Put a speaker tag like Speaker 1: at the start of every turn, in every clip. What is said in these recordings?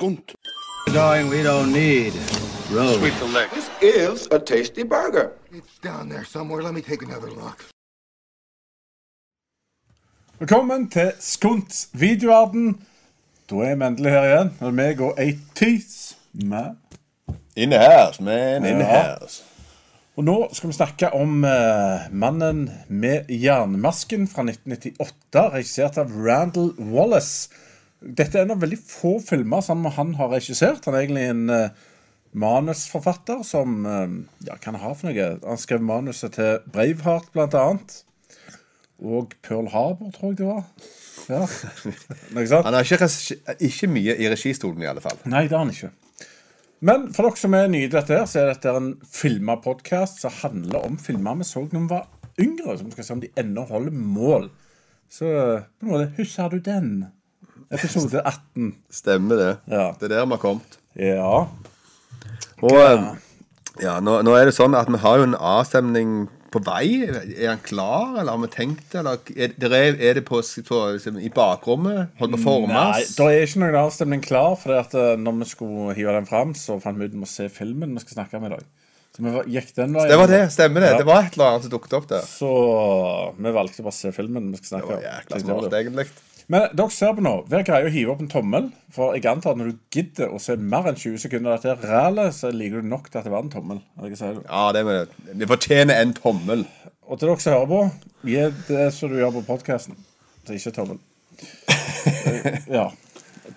Speaker 1: skunt.
Speaker 2: Darling, we don't need roads.
Speaker 3: This is a tasty burger.
Speaker 4: It's down there somewhere. Let me take another look.
Speaker 5: Velkommen til Skunts videoverden. Da er vi endelig her igjen. Og meg og ATs med.
Speaker 1: In the house, man. In the house.
Speaker 5: Og nå skal vi snakke om uh, mannen med jernmasken fra 1998, regissert av Randall Wallace. Dette er en av veldig få filmer som han har regissert. Han er egentlig en uh, manusforfatter som uh, Ja, hva har for noe? Han skrev manuset til Braveheart, blant annet. Og Pearl Harbor, tror jeg det var. Ja.
Speaker 1: Han har ikke, ikke mye i registolen, i alle fall.
Speaker 5: Nei, det har han ikke. Men for dere som er nye i dette, her, så er dette en filma podkast som handler om filmer vi så da vi var yngre. som skal se om de ennå holder mål. Så på en måte husker du den? Episode 18.
Speaker 1: Stemmer det.
Speaker 5: Ja.
Speaker 1: Det er der vi har kommet.
Speaker 5: Ja.
Speaker 1: Og eh, ja, nå, nå er det sånn at vi har jo en avstemning på vei. Er han klar, eller har vi tenkt det? Eller er, det er, er det på, på, liksom, i bakrommet? Holdt på å
Speaker 5: Nei,
Speaker 1: da
Speaker 5: det er ikke noen avstemning klar. For at eh, når vi skulle hive den fram, så fant vi ut om å se filmen vi skal snakke om i dag. Så vi gikk den veien.
Speaker 1: Det var det. Stemmer det.
Speaker 5: Ja.
Speaker 1: Det var et eller annet som dukket opp der.
Speaker 5: Så vi valgte bare å se filmen vi skal snakke om. det var
Speaker 1: smart,
Speaker 5: det.
Speaker 1: egentlig.
Speaker 5: Men dere ser på nå. Hver greie å hive opp en tommel. For jeg antar at når du gidder å se mer enn 20 sekunder av dette rælet, så liker du nok til at det var en tommel. Sier?
Speaker 1: Ja, det, det. det fortjener en tommel.
Speaker 5: Og til dere som hører på, gi det som du gjør på podkasten. Så ikke tommel. Ja.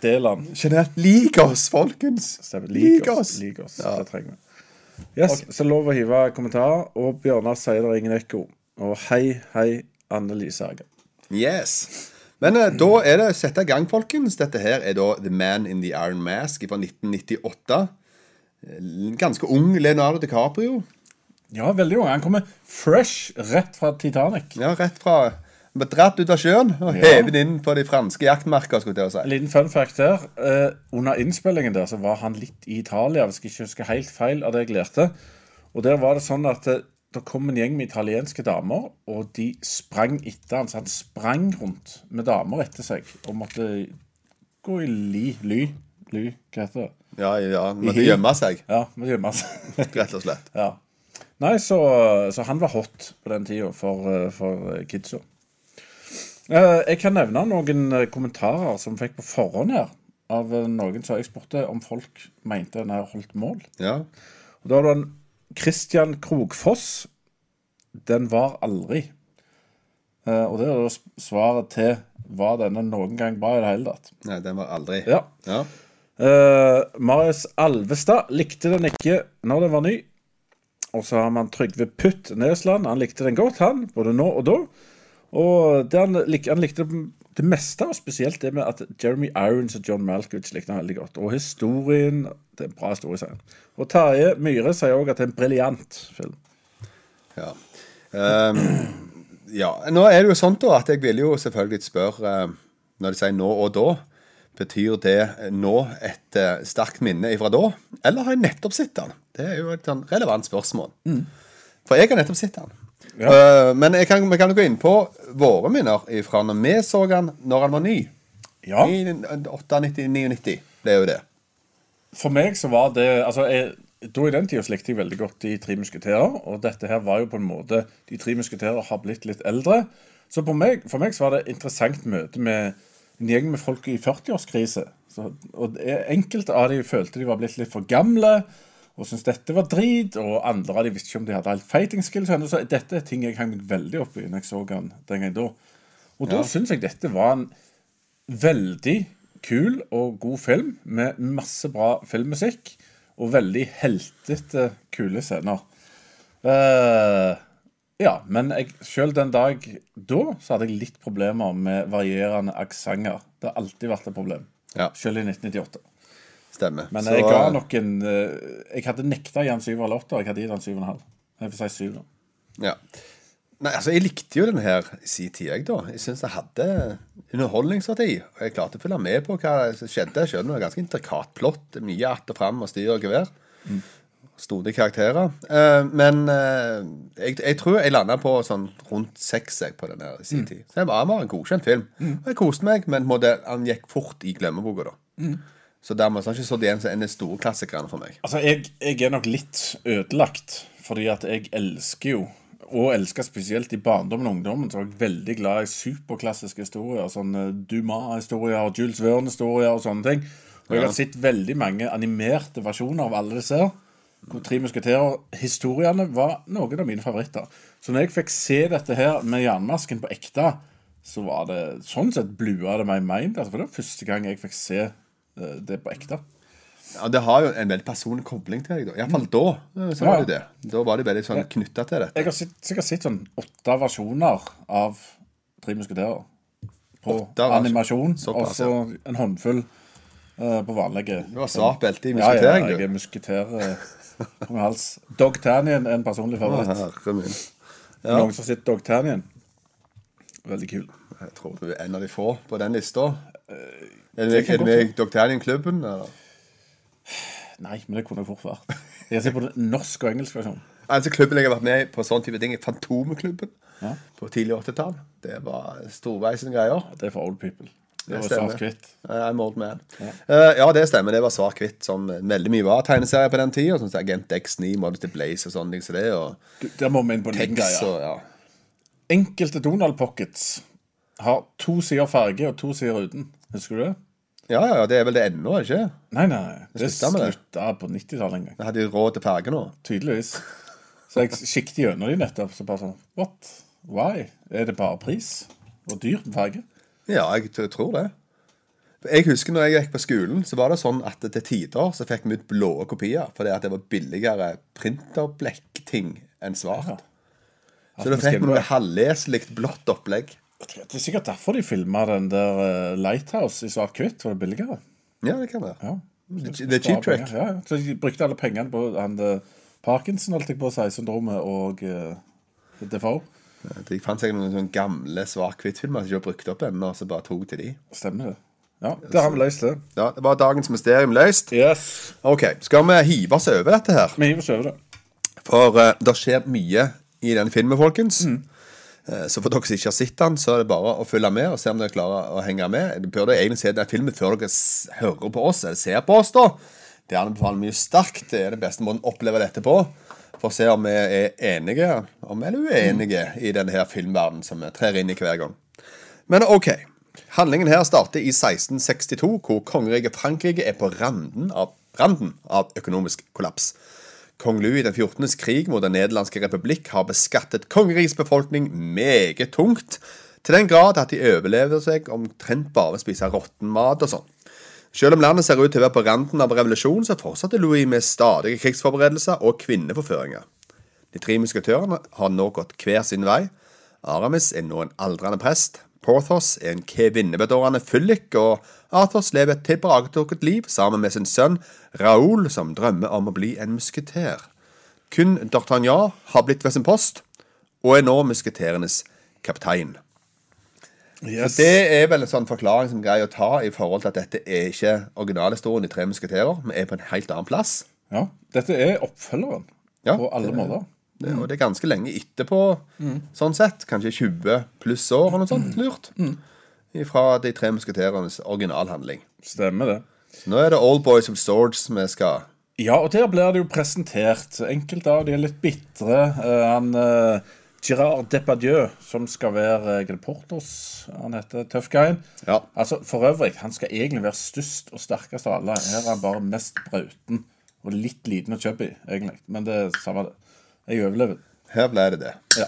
Speaker 5: Del den.
Speaker 1: Generelt, lik oss, folkens! Lik oss.
Speaker 5: Lik oss.
Speaker 1: Ja.
Speaker 5: Det trenger vi. Yes, Så lov å hive kommentarer. Og Bjørnar sier det er ingen ekko. Og hei, hei, Anne Lise Hagen.
Speaker 1: Yes. Men eh, da er det å sette i gang, folkens. Dette her er da The Man in the Iron Mask fra 1998. Eh, Ganske ung Leonardo DiCaprio.
Speaker 5: Ja, veldig ung. Han kommer fresh rett fra Titanic.
Speaker 1: Ja, rett fra Dratt ut av sjøen og
Speaker 5: Ja.
Speaker 1: hevet inn på de franske jaktmarker. skulle jeg si.
Speaker 5: liten fun fact der. Eh, under innspillingen der så var han litt i Italia, hvis jeg ikke husker helt feil av det jeg lærte. Og der var det sånn at eh, det kom en gjeng med italienske damer, og de sprang etter han. Så han sprang rundt med damer etter seg og måtte gå i li, ly, ly, hva heter det?
Speaker 1: Ja, ja, Måtte gjemme seg,
Speaker 5: Ja, måtte gjemme seg.
Speaker 1: rett og slett.
Speaker 5: ja. Nei, så, så han var hot på den tida for, for kidsa. Eh, Jeg kan nevne noen eh, kommentarer som fikk på forhånd her. Av eh, noen som jeg spurte om folk mente den her holdt mål.
Speaker 1: Ja.
Speaker 5: Og Da var det en Christian Krogfoss. Den var aldri. Eh, Og det er da svaret til Var denne noen gang bra i det hele tatt?
Speaker 1: Nei, den var aldri.
Speaker 5: Ja.
Speaker 1: Ja.
Speaker 5: Uh, Marius Alvestad likte den ikke når den var ny. Og så har man Trygve Putt Nesland. Han likte den godt, han. Både nå og da. Og han, lik, han likte det meste, og spesielt det med at Jeremy Irons og John Malkovich likte han veldig godt. Og historien Det er en bra historie, sier han. Og Terje Myhre sier òg at det er en briljant film.
Speaker 1: Ja. Um, ja. Nå er det jo sånn da at jeg vil jo selvfølgelig spørre eh, Når de sier nå og da, betyr det nå et eh, sterkt minne ifra da? Eller har jeg nettopp sett den? Det er jo et sånn relevant spørsmål. For jeg har nettopp sett den. Eh, men kan, vi kan gå inn på våre minner fra når vi så han når han var ny.
Speaker 5: Ja,
Speaker 1: I 98-99 ble jo det.
Speaker 5: for meg så var det Altså, jeg, da i den tida likte jeg veldig godt De tre musketerer. Og dette her var jo på en måte De tre musketerer har blitt litt eldre. Så på meg, for meg så var det et interessant møte med en gjeng med folk i 40-årskrise. Og enkelte av dem følte de var blitt litt for gamle og syntes dette var drit. Og andre av de visste ikke om de hadde helt fighting skills. Så dette er ting jeg hang meg veldig opp i når jeg så den den gangen da. Og da
Speaker 1: Ja.
Speaker 5: syns jeg dette var en veldig kul og god film med masse bra filmmusikk og veldig heltete, kule scener. Uh, ja, men jeg, selv den dag da så hadde jeg litt problemer med varierende aksenter. Det har alltid vært et problem,
Speaker 1: Ja,
Speaker 5: selv i 1998.
Speaker 1: stemmer.
Speaker 5: Men
Speaker 1: Så,
Speaker 5: jeg ga nok en eh, Jeg hadde nekta å gi han syv eller åtte, og jeg hadde gitt han syv og en halv. Jeg får si syv, da.
Speaker 1: Ja. Nei, altså, jeg likte jo den her i sin tid, jeg, da. Jeg syns det hadde underholdningsverdi. Og jeg klarte å følge med på hva som skjedde. Jeg om det ganske intrikat plott. Mye att og fram og styr og gevær. Stodige karakterer. Eh, men eh, jeg, jeg tror jeg landa på sånn rundt seks jeg, på den her i sin tid. Så det var en godkjent film. Og jeg koste meg, men måtte, han gikk fort i glemmeboka, da. Så dermed så har jeg ikke stått igjen som en av de store klassikerne for meg.
Speaker 5: Altså, jeg, jeg er nok litt ødelagt, fordi at jeg elsker jo og elsker spesielt i barndommen og ungdommen, så var jeg veldig glad i superklassiske historier. Sånn Dumas-historier Jules Verne-historier og sånne ting. Og jeg har sett veldig mange animerte versjoner av alle disse. Hvor Tre musketerer-historiene var noen av mine favoritter. Så når jeg fikk se dette her med jernmasken på ekte, så var det sånn sett blua det meg i mind. Altså, for det var første gang jeg fikk se det på ekte.
Speaker 1: Ja, Det har jo en veldig personlig kobling til deg. da. Iallfall da. eh, Så var
Speaker 5: Ja.
Speaker 1: det det. Da var de veldig sånn knytta til dette.
Speaker 5: Jeg har sikkert sett sånn åtte versjoner av Tre musketerer. På
Speaker 1: Åtte
Speaker 5: animasjon, og så en håndfull uh, på vanlige.
Speaker 1: Du har svart belte i
Speaker 5: Ja, ja, jeg er musketer eh, på hals. Dog Tannion er en personlig favoritt.
Speaker 1: Herre min.
Speaker 5: Noen som har sett Dog Tannion? Veldig kul.
Speaker 1: Jeg tror du er en av de få på den lista.
Speaker 5: Eh,
Speaker 1: Er det er det med Doctanian-klubben? eller?
Speaker 5: Nei, men det kunne jeg fort vært. Jeg ser på den norsk og engelsk versjon.
Speaker 1: Altså Klubben jeg har vært med på sånn type ting, er Fantomeklubben.
Speaker 5: Ja.
Speaker 1: På tidlig 80-tall. Det var storveisende greier.
Speaker 5: Det er for old people. Det var
Speaker 1: stemmer.
Speaker 5: svart-hvitt.
Speaker 1: I'm old man. Eh, ja, det stemmer. Det var svart-hvitt, som veldig mye var tegneserier på den tida. Sånn Agent X9, Modesty Blaze og sånne ting som det. Og
Speaker 5: Du, Der må vi inn på en greie.
Speaker 1: ja.
Speaker 5: Enkelte Donald Pockets har to sider farge og to sider uten. Husker du det?
Speaker 1: Ja, ja, ja, det er vel det ennå, ikke?
Speaker 5: Nei, nei. Det
Speaker 1: slutta med det.
Speaker 5: slutta på 90-tallet en gang.
Speaker 1: Jeg hadde jo råd til farge nå.
Speaker 5: Tydeligvis. Så jeg kikket gjennom de nettopp. Så bare sånn What? Why? Er det bare pris? Og dyr farge?
Speaker 1: Ja, jeg t- tror det. Jeg husker når jeg gikk på skolen, så var det sånn at til tider så fikk vi ut blå kopier fordi at det var billigere printerblekkting enn svart. Så da fikk vi noe halvleselig blått opplegg.
Speaker 5: Det er sikkert derfor de filma den der eh, Lighthouse i svart-hvitt. Var det billigere?
Speaker 1: Ja, det kan være.
Speaker 5: Ja.
Speaker 1: Det er cheap trick.
Speaker 5: Ja, ja. Så de brukte alle pengene på han eh, Parkinson, holdt jeg på å si, syndromet og uh, Defoe.
Speaker 1: De fant sikkert noen sånne gamle svart-hvitt-filmer som ikke var brukt opp ennå, så bare tok til de.
Speaker 5: Stemmer det. Ja, det har vi løst det.
Speaker 1: Ja, Det var dagens mysterium løst.
Speaker 5: Yes.
Speaker 1: Ok, Skal vi hive oss over dette her?
Speaker 5: Vi hiver oss over det.
Speaker 1: For uh, det skjer mye i denne filmen, folkens. Eh, Så for dere som ikke har sett den, så er det bare å følge med og se om dere klarer å henge med. Dere burde egentlig se den filmen før dere hører på oss, eller ser på oss. da. Det anbefaler mye sterkt. Det er den beste måten å oppleve dette på. For å se om vi er enige om vi er uenige i denne filmverdenen som vi trer inn i hver gang. Men ok. Handlingen her starter i 1662, hvor kongeriket Frankrike er på randen av, randen av økonomisk kollaps. Kong Louis den 14.s krig mot Den nederlandske republikk har beskattet kongerikets befolkning meget tungt, til den grad at de overlever seg omtrent bare å spise råtten mat og sånn. Selv om landet ser ut til å være på randen av revolusjon, så fortsatte Louis med stadige krigsforberedelser og kvinneforføringer. De tre musketørene har nå gått hver sin vei. Aramis er nå en aldrende prest. Porthos er en kvinnebedårende fyllik, og Athos lever et tilbaketrukket liv sammen med sin sønn Raoul, som drømmer om å bli en musketer. Kun D'Artagnan har blitt ved sin post, og er nå musketerenes kaptein.
Speaker 5: Yes.
Speaker 1: Det er vel en sånn forklaring som er grei å ta i forhold til at dette er ikke originalhistorien i Tre musketerer. Vi er på en helt annen plass.
Speaker 5: Ja, dette er oppfølgeren
Speaker 1: Ja,
Speaker 5: på alle måter.
Speaker 1: Det, og det er ganske lenge etterpå, sånn sett. Kanskje 20 pluss år eller noe sånt lurt. Fra De tre musketerenes originalhandling.
Speaker 5: Stemmer det.
Speaker 1: Så nå er det Old Boys of Swords vi skal
Speaker 5: Ja, og der blir det jo presentert. Enkelte av de er litt bitre. Eh, han uh, Girard Depardieu, som skal være uh, Portos, han heter Tøff Guyen.
Speaker 1: Ja.
Speaker 5: Altså, for øvrig, han skal egentlig være størst og sterkest av alle. Her er han bare mest brauten og litt liten og chubby, egentlig. Men det samme det. Jeg overlever.
Speaker 1: Her ble det det.
Speaker 5: Ja.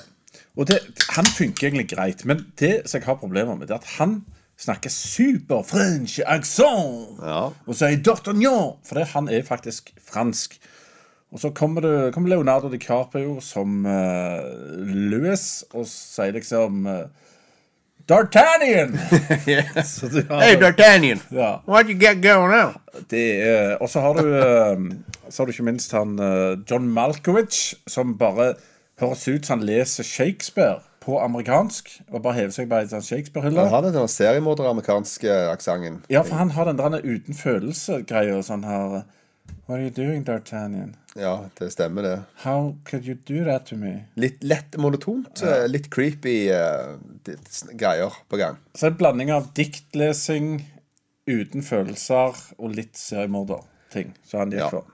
Speaker 5: Og det, han funker egentlig greit, men det som jeg har problemer med, det er at han snakker super french accent
Speaker 1: Ja.
Speaker 5: og sier D'Artagnan, for det, han er faktisk fransk. Og så kommer, det, kommer Leonardo DiCaprio som uh, Louis og sier liksom uh, D'Artagnan! Så
Speaker 1: Hey, D'Artagnan!
Speaker 5: Ja.
Speaker 1: What you get going on?
Speaker 5: Er, og så har du eh, Så har du ikke minst han eh, John Malkovich, som bare høres ut som han leser Shakespeare på amerikansk. Og bare hever seg bare i en sånn Shakespeare-hylle.
Speaker 1: Han har den seriemorder-amerikanske aksenten.
Speaker 5: Ja, for han har den der uten følelse-greia sånn her What are you doing, D'Artagnan?
Speaker 1: Ja, det stemmer, det.
Speaker 5: How could you do that to me?
Speaker 1: Litt lett monotont. eh, Litt creepy uh, greier på gang.
Speaker 5: Så en blanding av diktlesing uten følelser og litt seriemorder-ting. Så han gikk
Speaker 1: Ja.
Speaker 5: for.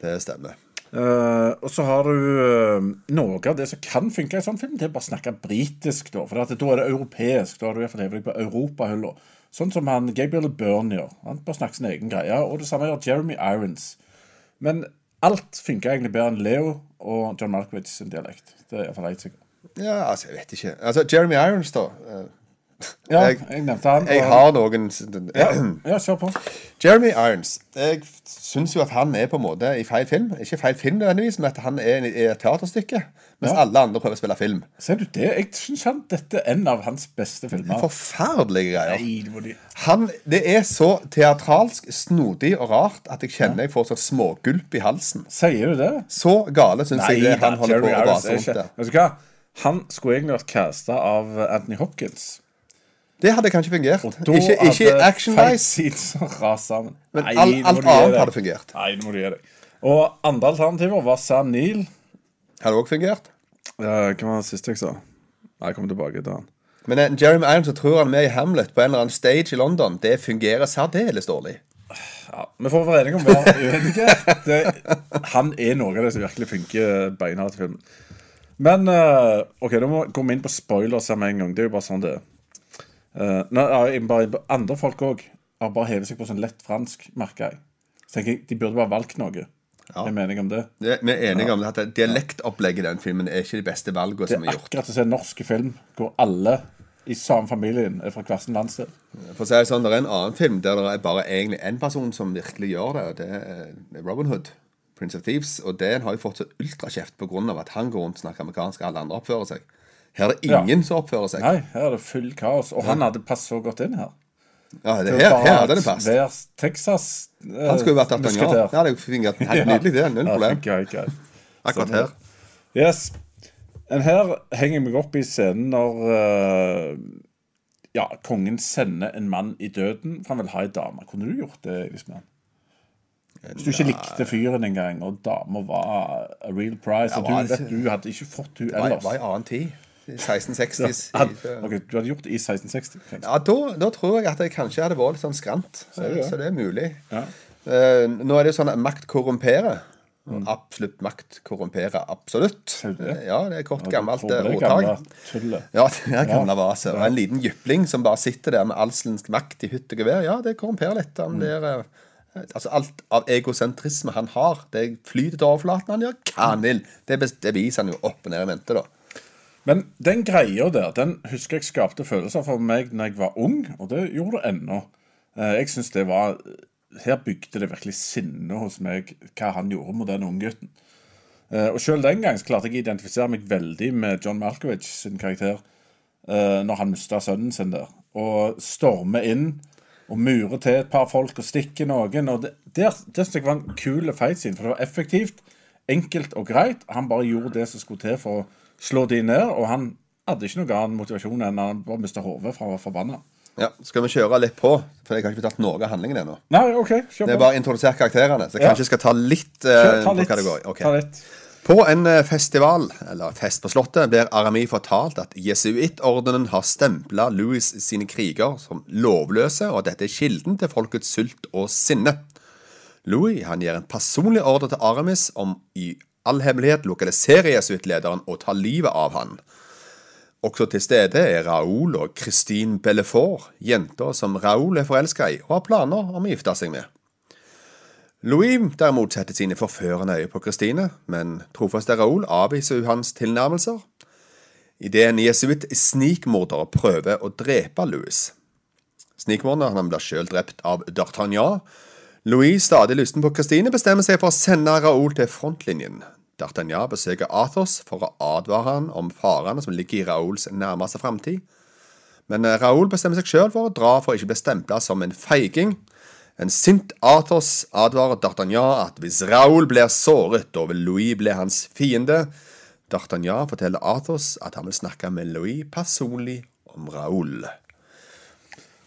Speaker 1: Det stemmer.
Speaker 5: Uh, og så har du uh, noe av det som kan funke i sånn film, det er bare å snakke britisk, da. For da er det europeisk. Da har du i hvert fall hevet deg på europahylla. Sånn som han Gabriel Byrne gjør. Han bare snakker sin egen greie. Og det samme gjør Jeremy Irons. Men alt funker egentlig bedre enn Leo og John Markowitz sin dialekt. Det er iallfall helt sikkert.
Speaker 1: Ja, altså, jeg vet ikke. Altså, Jeremy Irons, da.
Speaker 5: Ja,
Speaker 1: Jeg-
Speaker 5: jeg, nevnte han.
Speaker 1: Jeg
Speaker 5: og-
Speaker 1: har noen
Speaker 5: ja, ja, kjør på.
Speaker 1: Jeremy Irons. Jeg syns jo at han er på en måte i feil film. Ikke feil film nødvendigvis, men at han er i et teaterstykke. Mens
Speaker 5: Ja.
Speaker 1: alle andre prøver å spille film.
Speaker 5: Ser du det? Jeg syns han dette er en av hans beste filmer.
Speaker 1: Forferdelige greier.
Speaker 5: Nei, det må de
Speaker 1: Han, det er så teatralsk, snodig og rart at jeg kjenner jeg får sånn smågulp i halsen.
Speaker 5: Sier du det?
Speaker 1: Så gale syns jeg det han holder på
Speaker 5: Jeremy
Speaker 1: å
Speaker 5: Irons er
Speaker 1: rundt der.
Speaker 5: Vet du hva? Han skulle egentlig vært casta av Anthony Hopkins.
Speaker 1: Det hadde kanskje fungert.
Speaker 5: Og da
Speaker 1: Ikke, ikke action-wise,
Speaker 5: rast sammen.
Speaker 1: men
Speaker 5: Nei,
Speaker 1: all,
Speaker 5: nå må
Speaker 1: alt
Speaker 5: du gi
Speaker 1: annet
Speaker 5: deg.
Speaker 1: hadde fungert.
Speaker 5: Nei, nå må du gi deg. Og andre alternativer var Sam Neill.
Speaker 1: Hadde òg fungert.
Speaker 5: Uh, hva var det siste jeg sa? Nei, jeg kommer tilbake til han.
Speaker 1: Men en Jeremy Irons som tror han er med i Hamlet på en eller annen stage i London, det fungerer særdeles dårlig.
Speaker 5: Ja, Vi får være enige om å være uenige. Det, han er noe av det som virkelig funker beinhardt i filmen. Men eh, OK, da må vi gå inn på spoilers her med en gang. Det er jo bare sånn det er. Uh, nei, bare, andre folk òg har bare hevet seg på sånn lett fransk, merker jeg. Så tenker jeg, De burde bare valgt noe. Jeg vi enige om det.
Speaker 1: Det, vi er enige om det at dialektopplegget i den filmen er ikke de beste valgene som
Speaker 5: er
Speaker 1: er gjort.
Speaker 5: akkurat å se en norsk film hvor alle i samme familien er fra hver sin landsdel.
Speaker 1: For å si det sånn, Det er en annen film der det er bare egentlig én person som virkelig gjør det. og Det er Robin Hood, Prince of Thieves. Og den har jo fått så ultrakjeft pga. at han går rundt og snakker amerikansk, alle andre oppfører seg. Her er det
Speaker 5: Ja.
Speaker 1: ingen som oppfører seg.
Speaker 5: Nei, her er det full kaos. Og han hadde passet så godt inn her.
Speaker 1: Ja, det, her, her hadde det passet.
Speaker 5: Hver Texas eh,
Speaker 1: Han skulle jo vært
Speaker 5: musketer.
Speaker 1: Ja, det er jo helt nydelig, det. Null
Speaker 5: Ja,
Speaker 1: problem.
Speaker 5: okay. greit.
Speaker 1: Akkurat her.
Speaker 5: Yes. En her henger jeg meg opp i scenen når uh, ja, kongen sender en mann i døden, for han vil ha ei dame. Kunne du gjort det? Liksom? Hvis du ikke likte fyren engang, og dama var a real prize, og du vet
Speaker 1: ikke-
Speaker 5: du hadde ikke fått hun
Speaker 1: Det var, ei annen tid. I 1660s.
Speaker 5: Had,
Speaker 1: i-
Speaker 5: ok, Du hadde gjort det i 1660? tenker.
Speaker 1: Ja, da, da tror jeg at jeg kanskje hadde vært litt sånn skrant. Så,
Speaker 5: ja, det?
Speaker 1: så det er mulig.
Speaker 5: Ja.
Speaker 1: Eh, nå er det jo sånn at makt korrumperer. Absolutt makt korrumperer absolutt.
Speaker 5: Det?
Speaker 1: Ja, det er kort
Speaker 5: Ja,
Speaker 1: gammelt eh, ordtak. Ja, det er gamle vase. Og en liten jypling som bare sitter der med allslensk makt i hytt og gevær. Ja, det korrumperer litt. Han blir eh, Altså alt av egosentrisme han har, det flyter til overflaten. Han gjør hva han vil. Det, bes- det viser han jo opp og ned i mente, da.
Speaker 5: Men den greia der, den husker jeg skapte følelser for meg når jeg var ung, og det gjorde det ennå. Eh, Jeg synes det var Her bygde det virkelig sinne hos meg hva han gjorde mot den unggutten. Eh, Og selv den gang så klarte jeg å identifisere meg veldig med John Malkovich sin karakter eh, når han mista sønnen sin der. Og stormer inn og murer til et par folk og stikker noen. Og det, det synes jeg var en kul fight scene, for det var effektivt, enkelt og greit. Han bare gjorde det som skulle til for å slå de ned, og han hadde ikke noen annen motivasjon enn han bare mista hodet fra å være forbanna.
Speaker 1: Ja, Skal vi kjøre litt på? For jeg har ikke fortalt noe av handlingen ennå.
Speaker 5: Nei, OK, kjør
Speaker 1: Det er
Speaker 5: på.
Speaker 1: bare introdusert karakterene, så jeg
Speaker 5: Ja.
Speaker 1: kanskje skal ta litt uh,
Speaker 5: Kjør, ta
Speaker 1: på
Speaker 5: litt.
Speaker 1: hva det går i. Ok.
Speaker 5: Ta litt.
Speaker 1: På en eh, festival, eller fest på Slottet, blir Arami fortalt at jesuittordenen har stempla Louis sine kriger som lovløse, og at dette er kilden til folkets sult og sinne. Louis han gir en personlig ordre til Aramis om i all hemmelighet lokalisere jesuittlederen og ta livet av han. Også til stede er Raoul og Christine Bellefort, jenter som Raoul er forelska i og har planer om å gifte seg med. Louis derimot setter sine forførende øye på Christine, men trofaste Raoul avviser hun hans tilnærmelser. Idet en jesuitt-snikmorder prøver å drepe Louis. Snikmorderen blir sjøl drept av D'Artagnan. Louis, stadig lysten på Christine, bestemmer seg for å sende Raoul til frontlinjen. D'Artagnan besøker Athos for å advare han om farene som ligger i Raouls nærmeste framtid. Men eh, Raoul bestemmer seg sjøl for å dra for å ikke bli stempla som en feiging. En sint Athos advarer D'Artagnan at hvis Raoul blir såret, da vil Louis bli hans fiende. D'Artagnan forteller Athos at han vil snakke med Louis personlig om Raoul.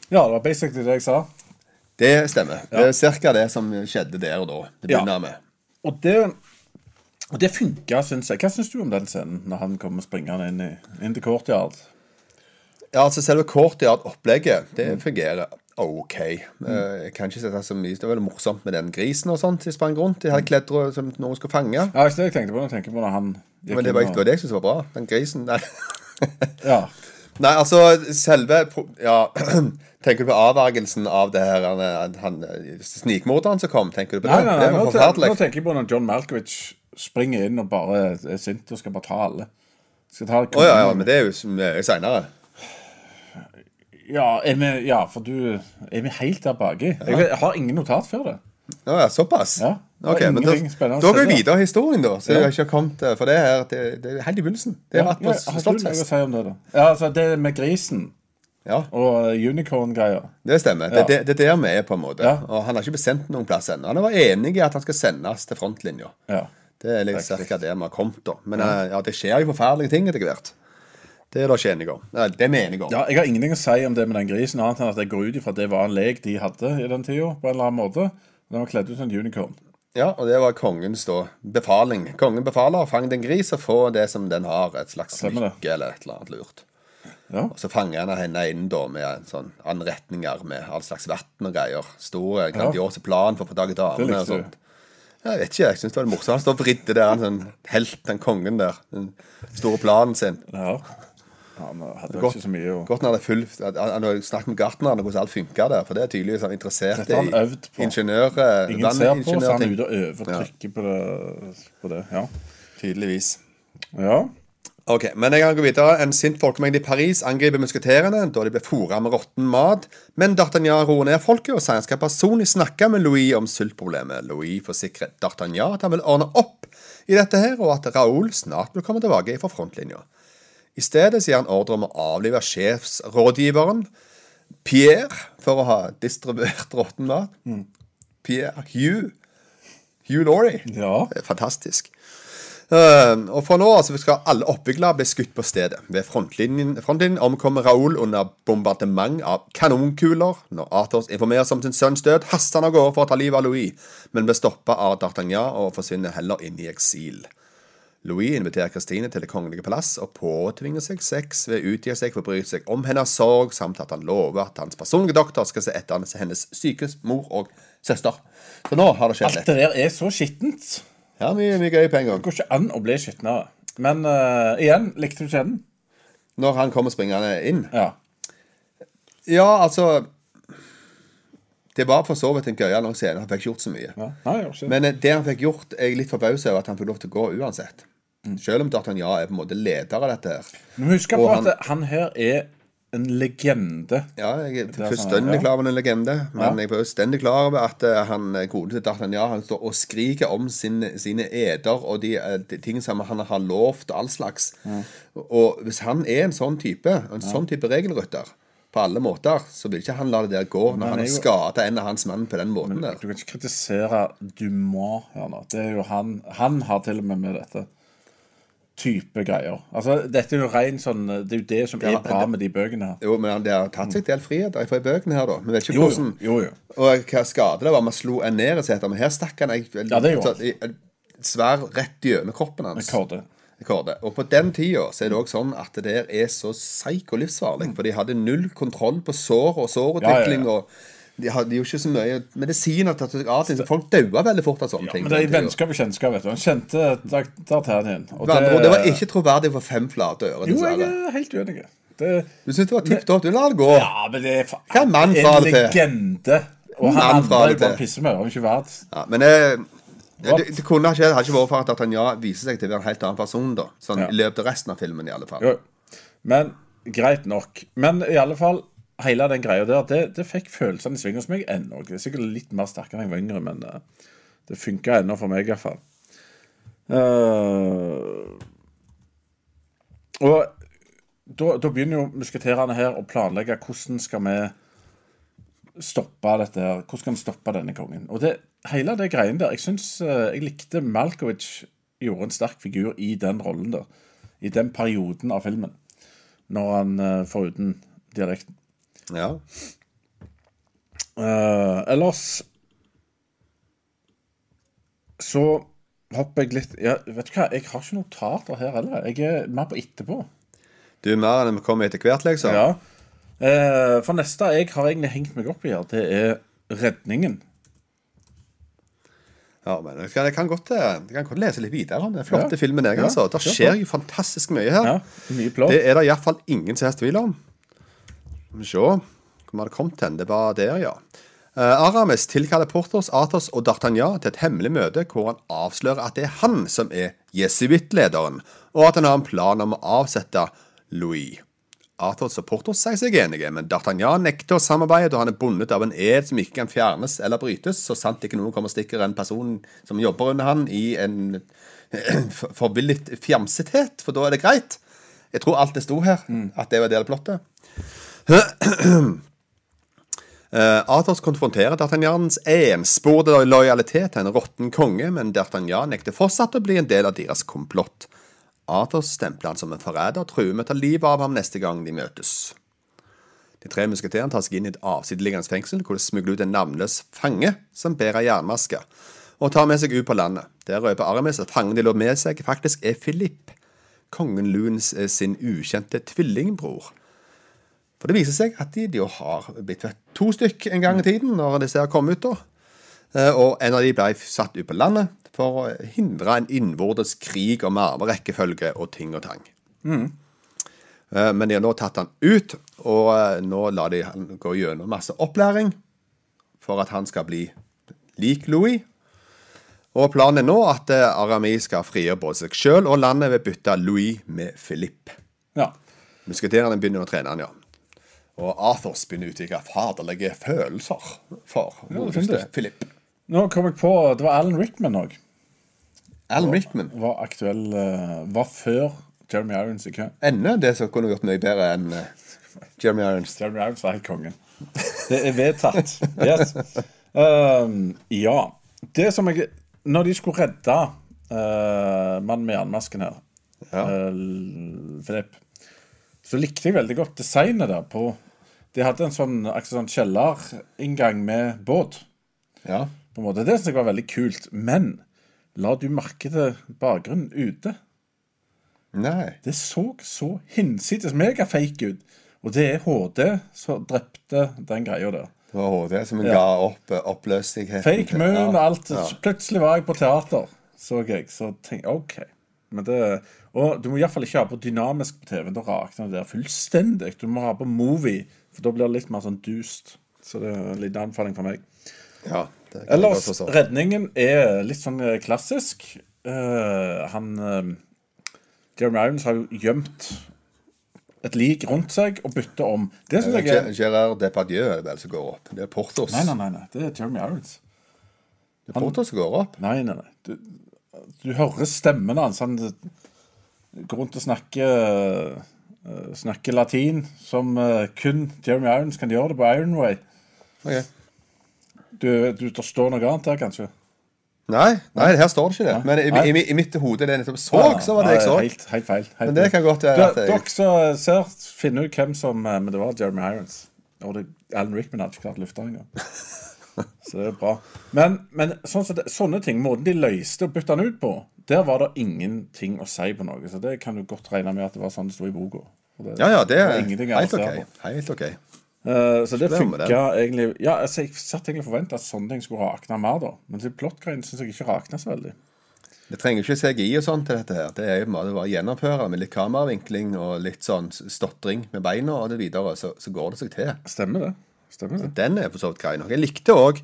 Speaker 5: Ja, det var basically det jeg sa.
Speaker 1: Det stemmer. Det er ca. det som skjedde der og da. Det
Speaker 5: Ja.
Speaker 1: begynner med.
Speaker 5: Og det, og det funka, syns jeg. Hva syns du om den scenen, når han kommer springende inn i inn til courtyard?
Speaker 1: Ja, altså Selve courtyard-opplegget det fungerer. OK. Mm. Jeg kan ikke sette så mye Det var veldig morsomt med den grisen og sånt de sprang rundt. De hadde kledd som noen skulle fange.
Speaker 5: Ja, det er jeg tenkte på jeg tenker på når han
Speaker 1: Men det var ikke det jeg syntes var bra. Den grisen. Nei.
Speaker 5: Ja.
Speaker 1: Nei, altså, selve Ja, tenker du på avvergelsen av det her han, han, snikmorderen som kom? Tenker du på det?
Speaker 5: Nei, nei, nei,
Speaker 1: det var forferdelig.
Speaker 5: nå tenker jeg på når John Malkovich springer inn og bare er sint og skal bare ta alle. Skal ta
Speaker 1: Å ja, ja, men det er jo mye seinere.
Speaker 5: ja, er vi, ja, for du Er vi helt der baki? Jeg har ingen notat før det.
Speaker 1: Å ja, såpass?
Speaker 5: Ja,
Speaker 1: Ok, men da, da går vi videre i historien, da. Så
Speaker 5: Ja.
Speaker 1: jeg har ikke kommet eh, For det her, det, det er helt i begynnelsen. Det
Speaker 5: har
Speaker 1: rett på
Speaker 5: ja, har
Speaker 1: slottsfest.
Speaker 5: si om det, da? Ja, altså, det med grisen
Speaker 1: Ja,
Speaker 5: og unicorn-greier.
Speaker 1: det stemmer. Det, det, det er der vi er, på en måte. Og han har ikke bestemt noen plass ennå. Han var enig i at han skal sendes til frontlinja.
Speaker 5: Ja.
Speaker 1: Det er litt
Speaker 5: ca.
Speaker 1: det der vi har kommet, da. Men eh, ja, det skjer jo forferdelige ting etter hvert. Det er det ikke enige om. Det er vi enige om.
Speaker 5: ja, Jeg har ingenting å si om det med den grisen, annet enn at jeg går ut ifra at det var en lek de hadde i den tida, på en eller annen måte. Den var kledd ut som en unicorn.
Speaker 1: Ja, og det var kongens da befaling. Kongen befaler å fange den gris og få det som den har, et slags
Speaker 5: lykke
Speaker 1: smykke eller et eller annet lurt.
Speaker 5: Ja.
Speaker 1: Og så fanger han henne inn da med en sånn anretninger med all slags vann og greier. Store, grandiose plan for å få tak i damene og sånt. Jeg vet ikke, jeg syns det var det morsomt. Han står og vridde der, han sånn helt, den kongen der. Den store planen sin.
Speaker 5: ja. Han hadde
Speaker 1: Godt,
Speaker 5: ikke så mye å
Speaker 1: godt når han er fulgt Han har snakket med gartnerne hvordan alt funka der, for det er tydeligvis han interessert
Speaker 5: Dette han
Speaker 1: i
Speaker 5: øvd på.
Speaker 1: ingeniør... eh,
Speaker 5: Ingen ser på, så han er ute og øver og
Speaker 1: Ja.
Speaker 5: på det. På det. Ja.
Speaker 1: Tydeligvis.
Speaker 5: ja.
Speaker 1: Ok, men jeg kan gå videre. En sint folkemengde i Paris angriper musketerene da de ble fôra med råtten mat. Men D'Artagnan roer ned folket og sier han skal personlig snakke med Louis om sultproblemet. Louis forsikrer D'Artagnan at han vil ordne opp i dette her, og at Raoul snart vil komme tilbake fra frontlinja. I stedet sier han ordre om å avlive sjefsrådgiveren Pierre for å ha distribuert råtten mat. Pierre Hugh. Hugh Laurie.
Speaker 5: ja.
Speaker 1: Fantastisk. Eh, og fra nå altså, skal alle oppviglere bli skutt på stedet. Ved frontlinjen, frontlinjen omkommer Raoul under bombardement av kanonkuler. Når Athos informeres om sin sønns død, haster han av gårde for å ta livet av Louis, men blir stoppa av D'Artagnan og forsvinner heller inn i eksil. Louis inviterer Christine til Det kongelige palass og påtvinger seg sex ved å utgi seg for å bry seg om hennes sorg, samt at han lover at hans personlige doktor skal se etter hennes syke mor og søster. Så nå har det skjedd
Speaker 5: Alt det der er så skittent.
Speaker 1: Ja, mye, mye gøy på en gang.
Speaker 5: Det går ikke an å bli skitnere. Men uh, igjen, likte du ikke den?
Speaker 1: Når han kommer springende inn.
Speaker 5: Ja.
Speaker 1: Ja, altså Det var for så vidt en gøyal nok scene. Han fikk gjort så mye.
Speaker 5: ja. Nei, ikke.
Speaker 1: Men eh, det han fikk gjort, er jeg litt forbauset over at han fikk lov til å gå uansett. Selv om D'Artagnan er på en måte leder av dette her.
Speaker 5: Men husk på
Speaker 1: han,
Speaker 5: at han her er en legende.
Speaker 1: Ja, jeg er
Speaker 5: er sånn,
Speaker 1: fullstendig
Speaker 5: ja.
Speaker 1: klar over en legende, men
Speaker 5: Ja.
Speaker 1: jeg er fullstendig klar over at eh, han eh, til D'Artagnan han står og skriker om sin, sine eder og de, eh, de ting som han har lovt og all slags. Og hvis han er en sånn type, en sånn type regelrytter på alle måter, så vil ikke han la det der gå når
Speaker 5: han
Speaker 1: han har skada en av hans menn på den måten der.
Speaker 5: Du kan ikke kritisere Dumas her nå. Det er jo han Han har til og med med dette type greier. Altså, Dette er jo rein sånn Det er jo det som
Speaker 1: Ja,
Speaker 5: er bra med de bøkene her.
Speaker 1: Jo, men det har tatt seg del friheter fra bøkene her, da. Vi vet ikke
Speaker 5: Jo, jo,
Speaker 1: hvordan
Speaker 5: jo, jo.
Speaker 1: Og hva skade det var. Man slo en ned i men her stakk han ei
Speaker 5: Ja,
Speaker 1: svær rett gjennom kroppen hans.
Speaker 5: Rekorde.
Speaker 1: Rekorde. Og på den tida så er det òg sånn at det der er så psyko livsfarlig. For de hadde null kontroll på sår og sårutvikling.
Speaker 5: Ja, ja.
Speaker 1: Og de hadde jo ikke så mye medisiner til å ta seg av ting. Folk daua veldig fort av sånne ting.
Speaker 5: Men det er
Speaker 1: i
Speaker 5: vennskap og kjennskap, vet du. Han kjente D'Artagnan. Og
Speaker 1: Med det var ikke troverdig for fem flate ører.
Speaker 5: Jo, jeg er helt uenig. Det,
Speaker 1: Du syns det var tipp topp? Du lar det gå.
Speaker 5: ja, men det er
Speaker 1: Hva er mann fra
Speaker 5: en
Speaker 1: det til?
Speaker 5: legende. Og han andre er
Speaker 1: det
Speaker 5: bare pissemør. Er ikke verdt
Speaker 1: Ja, men eh, ja, det, det kunne ikke, hadde ikke vært for at D'Artagnan viser seg til å være en helt annen person, da. Sånn
Speaker 5: Ja.
Speaker 1: i løpet av resten av filmen, i alle fall.
Speaker 5: Jo. Men greit nok. Men i alle fall, hele den greia der, det, det fikk følelsene i sving hos meg ennå. Det er sikkert litt mer sterkere enn jeg var yngre, men uh, det funka ennå for meg, iallfall. Uh, og da, da begynner jo musketerene her å planlegge hvordan skal vi stoppe dette her. Hvordan skal vi stoppe denne kongen? Og det, hele det greiene der Jeg syns jeg likte Malkovich gjorde en sterk figur i den rollen der. I den perioden av filmen. Når han uh, foruten dialekten.
Speaker 1: Ja.
Speaker 5: Uh, ellers så hopper jeg litt ja, Vet du hva, jeg har ikke notater her heller. Jeg er mer på etterpå.
Speaker 1: Du er mer enn vi kommer etter hvert, liksom?
Speaker 5: Ja. Uh, for neste jeg har egentlig hengt meg opp i her, det er redningen.
Speaker 1: Ja, men jeg kan, jeg kan, godt, eh, jeg kan godt lese litt videre om den flotte
Speaker 5: Ja.
Speaker 1: filmen. Jeg, altså. Det skjer jo fantastisk mye her.
Speaker 5: Ja, mye.
Speaker 1: Det er det iallfall ingen som helst tvil om. Skal vi se Hvor har det kommet hen? Det var der, ja. Uh, Aramis tilkaller Portos, Athos og D'Artagnan til et hemmelig møte hvor han avslører at det er han som er jesuittlederen, og at han har en plan om å avsette Louis. Athos og Portos sier seg enige, men D'Artagnan nekter å samarbeide da han er bundet av en ed som ikke kan fjernes eller brytes, så sant ikke noen kommer og stikker en person som jobber under han i en for- forvillet fjamsethet, for da er det greit. Jeg tror alt det sto her, at det var del av plottet. Uh, Athos konfronterer D'Artagnans ensporede lojalitet til en råtten konge, men D'Artagnan nekter fortsatt å bli en del av deres komplott. Athos stempler han som en forræder og truer med å ta livet av ham neste gang de møtes. De tre musketerene seg inn i et avsideliggende fengsel, hvor de smugler ut en navnløs fange som bærer jernmaske, og tar med seg ut på landet. Der røper Aramis at fangen de lå med seg, faktisk er Philippe, kongen Luns eh, sin ukjente tvillingbror. For det viser seg at de, de har blitt to stykk en gang i tiden, når disse her kom ut. da. Eh, Og en av de ble satt ut på landet for å hindre en innvortes krig om arverekkefølge og ting og tang. Mm. Men de har nå tatt han ut, og eh, nå lar de han gå gjennom masse opplæring for at han skal bli lik Louis. Og planen er nå at eh, Aramis skal frigjøre både seg sjøl og landet ved å bytte Louis med Philippe.
Speaker 5: Ja.
Speaker 1: Musketerene begynner å trene han, ja. Og Arthurs begynner å utvikle faderlige følelser for
Speaker 5: finner.
Speaker 1: Philip.
Speaker 5: Nå kom jeg på Det var Alan Rickman òg.
Speaker 1: Alan Rickman.
Speaker 5: Var aktuell eh, Var før Jeremy Irons i kø.
Speaker 1: Ennå det som kunne gjort mye bedre enn eh, Jeremy Irons.
Speaker 5: Jeremy Irons var helt kongen. Det er vedtatt. Yes. Um, ja. Det som jeg Når de skulle redde uh, mannen med jernmasken her,
Speaker 1: Ja.
Speaker 5: Uh, Philip, så likte jeg veldig godt designet der på De hadde en sånn, sånn kjellerinngang med båt.
Speaker 1: Ja.
Speaker 5: på en måte. Det synes jeg var veldig kult. Men la du merke til bakgrunnen ute?
Speaker 1: Nei.
Speaker 5: Det så så hinsides megafake ut. Og det er HD som drepte den greia der.
Speaker 1: Det var HD som
Speaker 5: Ja.
Speaker 1: ga opp eh.
Speaker 5: Fake moon og
Speaker 1: Ja.
Speaker 5: alt. Plutselig var jeg på teater, så jeg. Så tenkte OK. Men det, og du må iallfall ikke ha på dynamisk på TV. Da rakner det der fullstendig. Du må ha på movie, for da blir det litt mer sånn dust. Så det er en liten anbefaling fra meg.
Speaker 1: Ja,
Speaker 5: Ellers, redningen er litt sånn eh, klassisk. Uh, han uh, Jeremy Irons har jo gjemt et lik rundt seg og bytte om. Det syns jeg er
Speaker 1: Ge- Gerard Depardieu er det vel som går opp. Det er Portos.
Speaker 5: Nei, nei, nei, nei. det er Jeremy Irons.
Speaker 1: Det er Portos som går opp.
Speaker 5: Nei, nei, nei. Du, du hører stemmen hans. Han går rundt og snakker Snakker latin som eh, kun Jeremy Irons kan gjøre det på Ironway.
Speaker 1: Ok.
Speaker 5: Du, du, det står noe annet der, kanskje?
Speaker 1: Nei, nei, her står det ikke det. Men i, i, i mitt hode det er nettopp så, så var det jeg så.
Speaker 5: Helt, helt feil. Helt
Speaker 1: Men det kan godt være at jeg-
Speaker 5: Dere som ser, finner ut hvem som eh, Men det var Jeremy Irons. Og det, Alan Rickman hadde ikke klart å løfte engang. Så det er bra. Men, men sånn som det, sånne ting, måten de løste og bytta han ut på, der var det ingenting å si på noe. Så det kan du godt regne med at det var sånn det sto i boka.
Speaker 1: Ja, ja, det er helt ok. Helt ok.
Speaker 5: Uh, så det funka egentlig Ja, altså, Jeg satt egentlig og forventa at sånne ting skulle rakne mer, da. Men plottgreiene syns jeg ikke rakna så veldig.
Speaker 1: Det trenger ikke CGI og sånn til dette her. Det er jo bare å gjennomføre med litt kameravinkling og litt sånn stotring med beina og det videre, så, så går det seg til.
Speaker 5: Stemmer det. Stemmer det.
Speaker 1: Den er for så vidt grei nok. Jeg likte òg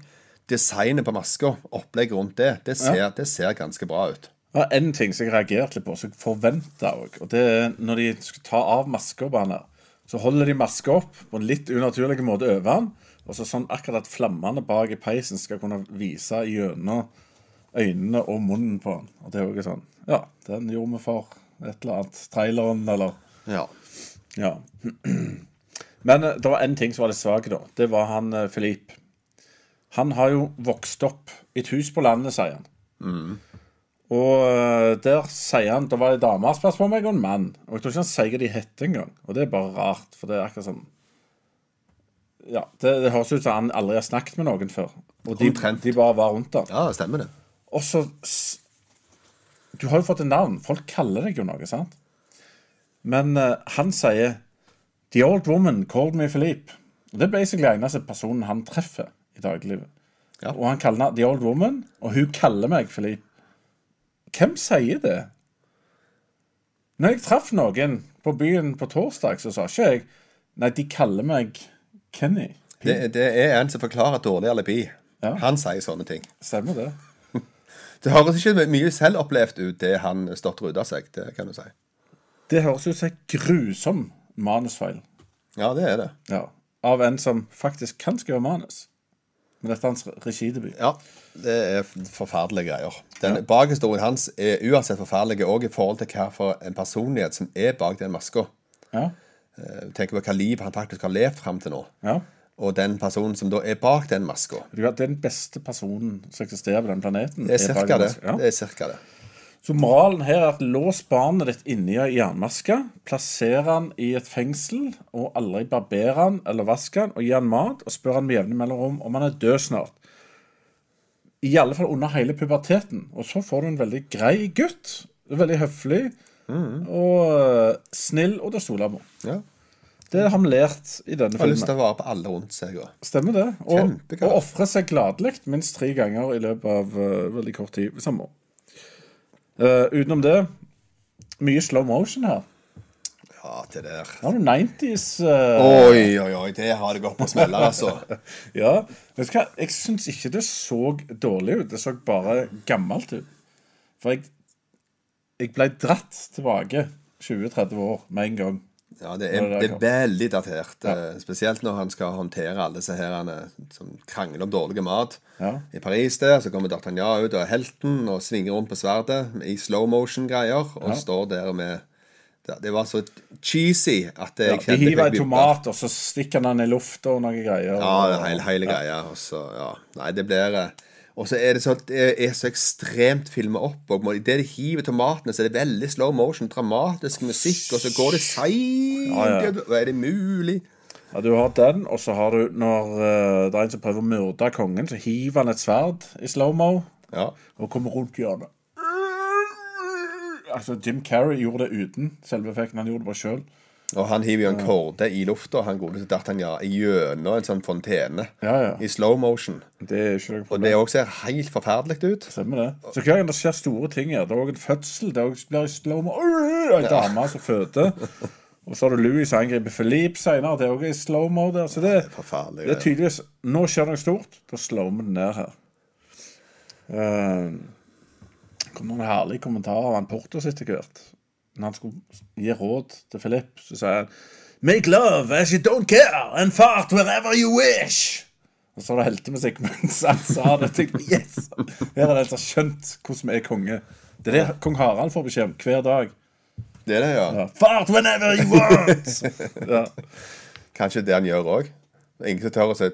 Speaker 1: designet på maska, opplegget rundt det. Det ser, det ser ganske bra ut.
Speaker 5: Det var en ting som jeg reagerte litt på, som jeg forventa òg. Og det er når de skal ta av maska på han her, så holder de maska opp på en litt unaturlig måte over han. Og så sånn akkurat at flammene bak i peisen skal kunne vise gjennom øynene og munnen på han. Og det er ikke sånn Ja, den gjorde vi for et eller annet. Traileren, eller
Speaker 1: Ja.
Speaker 5: Ja. Men eh, det var en ting som var litt svak, da. Det var han Filip. Han har jo vokst opp i et hus på landet, sier han. Og eh, der sier han Det var ei dame som spurte meg, og en mann. Og jeg tror ikke han sier hva de heter engang. Og det er bare rart, for det er akkurat sånn Ja, det, det høres ut som han aldri har snakket med noen før. Og de, de bare var rundt der.
Speaker 1: ja, stemmer det.
Speaker 5: Og så Du har jo fått et navn. Folk kaller deg jo noe, sant? Men uh, han sier The old woman called me Philippe. Og Det er basically eneste personen han treffer i dagliglivet.
Speaker 1: Ja.
Speaker 5: Og han kaller henne The old woman, og hun kaller meg Philippe. Hvem sier det? Når jeg traff noen på byen på torsdag, så sa ikke jeg Nei, de kaller meg Kenny.
Speaker 1: Det, det er en som forklarer dårlig alibi.
Speaker 5: Ja.
Speaker 1: Han sier sånne ting.
Speaker 5: Stemmer det?
Speaker 1: Det høres ikke mye selvopplevd ut, det han stotter ut av seg. Det kan du si.
Speaker 5: Det høres ut som en grusom manusfeil.
Speaker 1: Ja, det er det.
Speaker 5: Ja. Av en som faktisk kan skrive manus. Men dette er hans regidebut.
Speaker 1: Ja, det er forferdelige greier. Den Bakhistorien hans er uansett forferdelig òg i forhold til hva for en personlighet som er bak den maska.
Speaker 5: Ja.
Speaker 1: Tenk på hva liv han faktisk har levd fram til nå.
Speaker 5: ja.
Speaker 1: Og den personen som da er bak den maska.
Speaker 5: Den beste personen som eksisterer på den planeten.
Speaker 1: Det er
Speaker 5: er
Speaker 1: cirka det.
Speaker 5: Ja.
Speaker 1: Det er cirka det.
Speaker 5: Så moralen her er at lås barnet ditt inni ei jernmaske, plasser han i et fengsel, og aldri barber han eller vask han, og gi han mat, og spør han med jevne mellomrom om han er død snart. I alle fall under hele puberteten. Og så får du en veldig grei gutt. Veldig høflig og øh, snill og til å stole på.
Speaker 1: Ja.
Speaker 5: Det har vi lært i denne
Speaker 1: Jeg har lyst til å vare på alle rundt seg. Også.
Speaker 5: Stemmer det. Og,
Speaker 1: Kjempegøy.
Speaker 5: og ofre seg gladelig minst tre ganger i løpet av uh, veldig kort tid samme år. Eh, utenom det, mye slow motion her.
Speaker 1: Ja, det der.
Speaker 5: Har du 90s uh...
Speaker 1: Oi, oi, oi. Det har det gått på smeller, altså.
Speaker 5: Ja. Vet du hva, jeg syns ikke det så dårlig ut. Det så bare gammelt ut. For jeg, jeg ble dratt tilbake 20-30 år med en gang.
Speaker 1: Ja, det er, det er veldig datert. Ja. Spesielt når han skal håndtere alle disse herene eh, som krangler om dårlig mat.
Speaker 5: Ja.
Speaker 1: I Paris der, så kommer D'Artagnan ut og er helten og svinger rundt på sverdet i slow motion-greier. Og
Speaker 5: Ja.
Speaker 1: står der med det, det var så cheesy at jeg
Speaker 5: Ja, de hiver en tomat, og så stikker han den i lufta og noen greier.
Speaker 1: Ja,
Speaker 5: og-
Speaker 1: det hele, hele greia. Og så, ja. Nei, det blir eh, Og så er det så, det er så ekstremt filma opp. Og Idet de hiver tomatene, så er det veldig slow motion, dramatisk musikk, og så går det seint.
Speaker 5: Ja, ja.
Speaker 1: Er det mulig?
Speaker 5: Ja, Du har den, og så har du når uh, det er en som prøver å myrde kongen, så hiver han et sverd i slow-mo
Speaker 1: Ja.
Speaker 5: og kommer rundt hjørnet. Altså, Jim Carrey gjorde det uten selve effekten. Han gjorde det bare sjøl.
Speaker 1: Og han hiver jo en korde i lufta, han godeste D'Artagnan, gjennom en sånn fontene.
Speaker 5: Ja, ja.
Speaker 1: I slow motion.
Speaker 5: Det er ikke noe
Speaker 1: Og det også ser helt forferdelig ut.
Speaker 5: Stemmer det. Så hver gang det skjer store ting her, det er òg en fødsel, det er blir i slow-mo Ei dame som føder. Og så har du Louis som angriper Philippe senere. Det er òg i slow-mo der. Så det,
Speaker 1: Forferdelig.
Speaker 5: det er tydeligvis Nå skjer det noe stort. Da slår vi den ned her. Uh, kom noen herlige kommentarer av han Portos etter hvert. Når han skulle gi råd til Philip, så sa han Make love as you don't care, and fart wherever you wish. Og så var det heltemusikk mens han sa det. Jeg tenkte, yes! Her er det en som har skjønt hvordan vi er konge. Det er det kong Harald får beskjed om hver dag.
Speaker 1: Det er det, ja.
Speaker 5: Ja. Fart whenever you want! Ja.
Speaker 1: Kanskje det han gjør òg. Ingen som tør å se,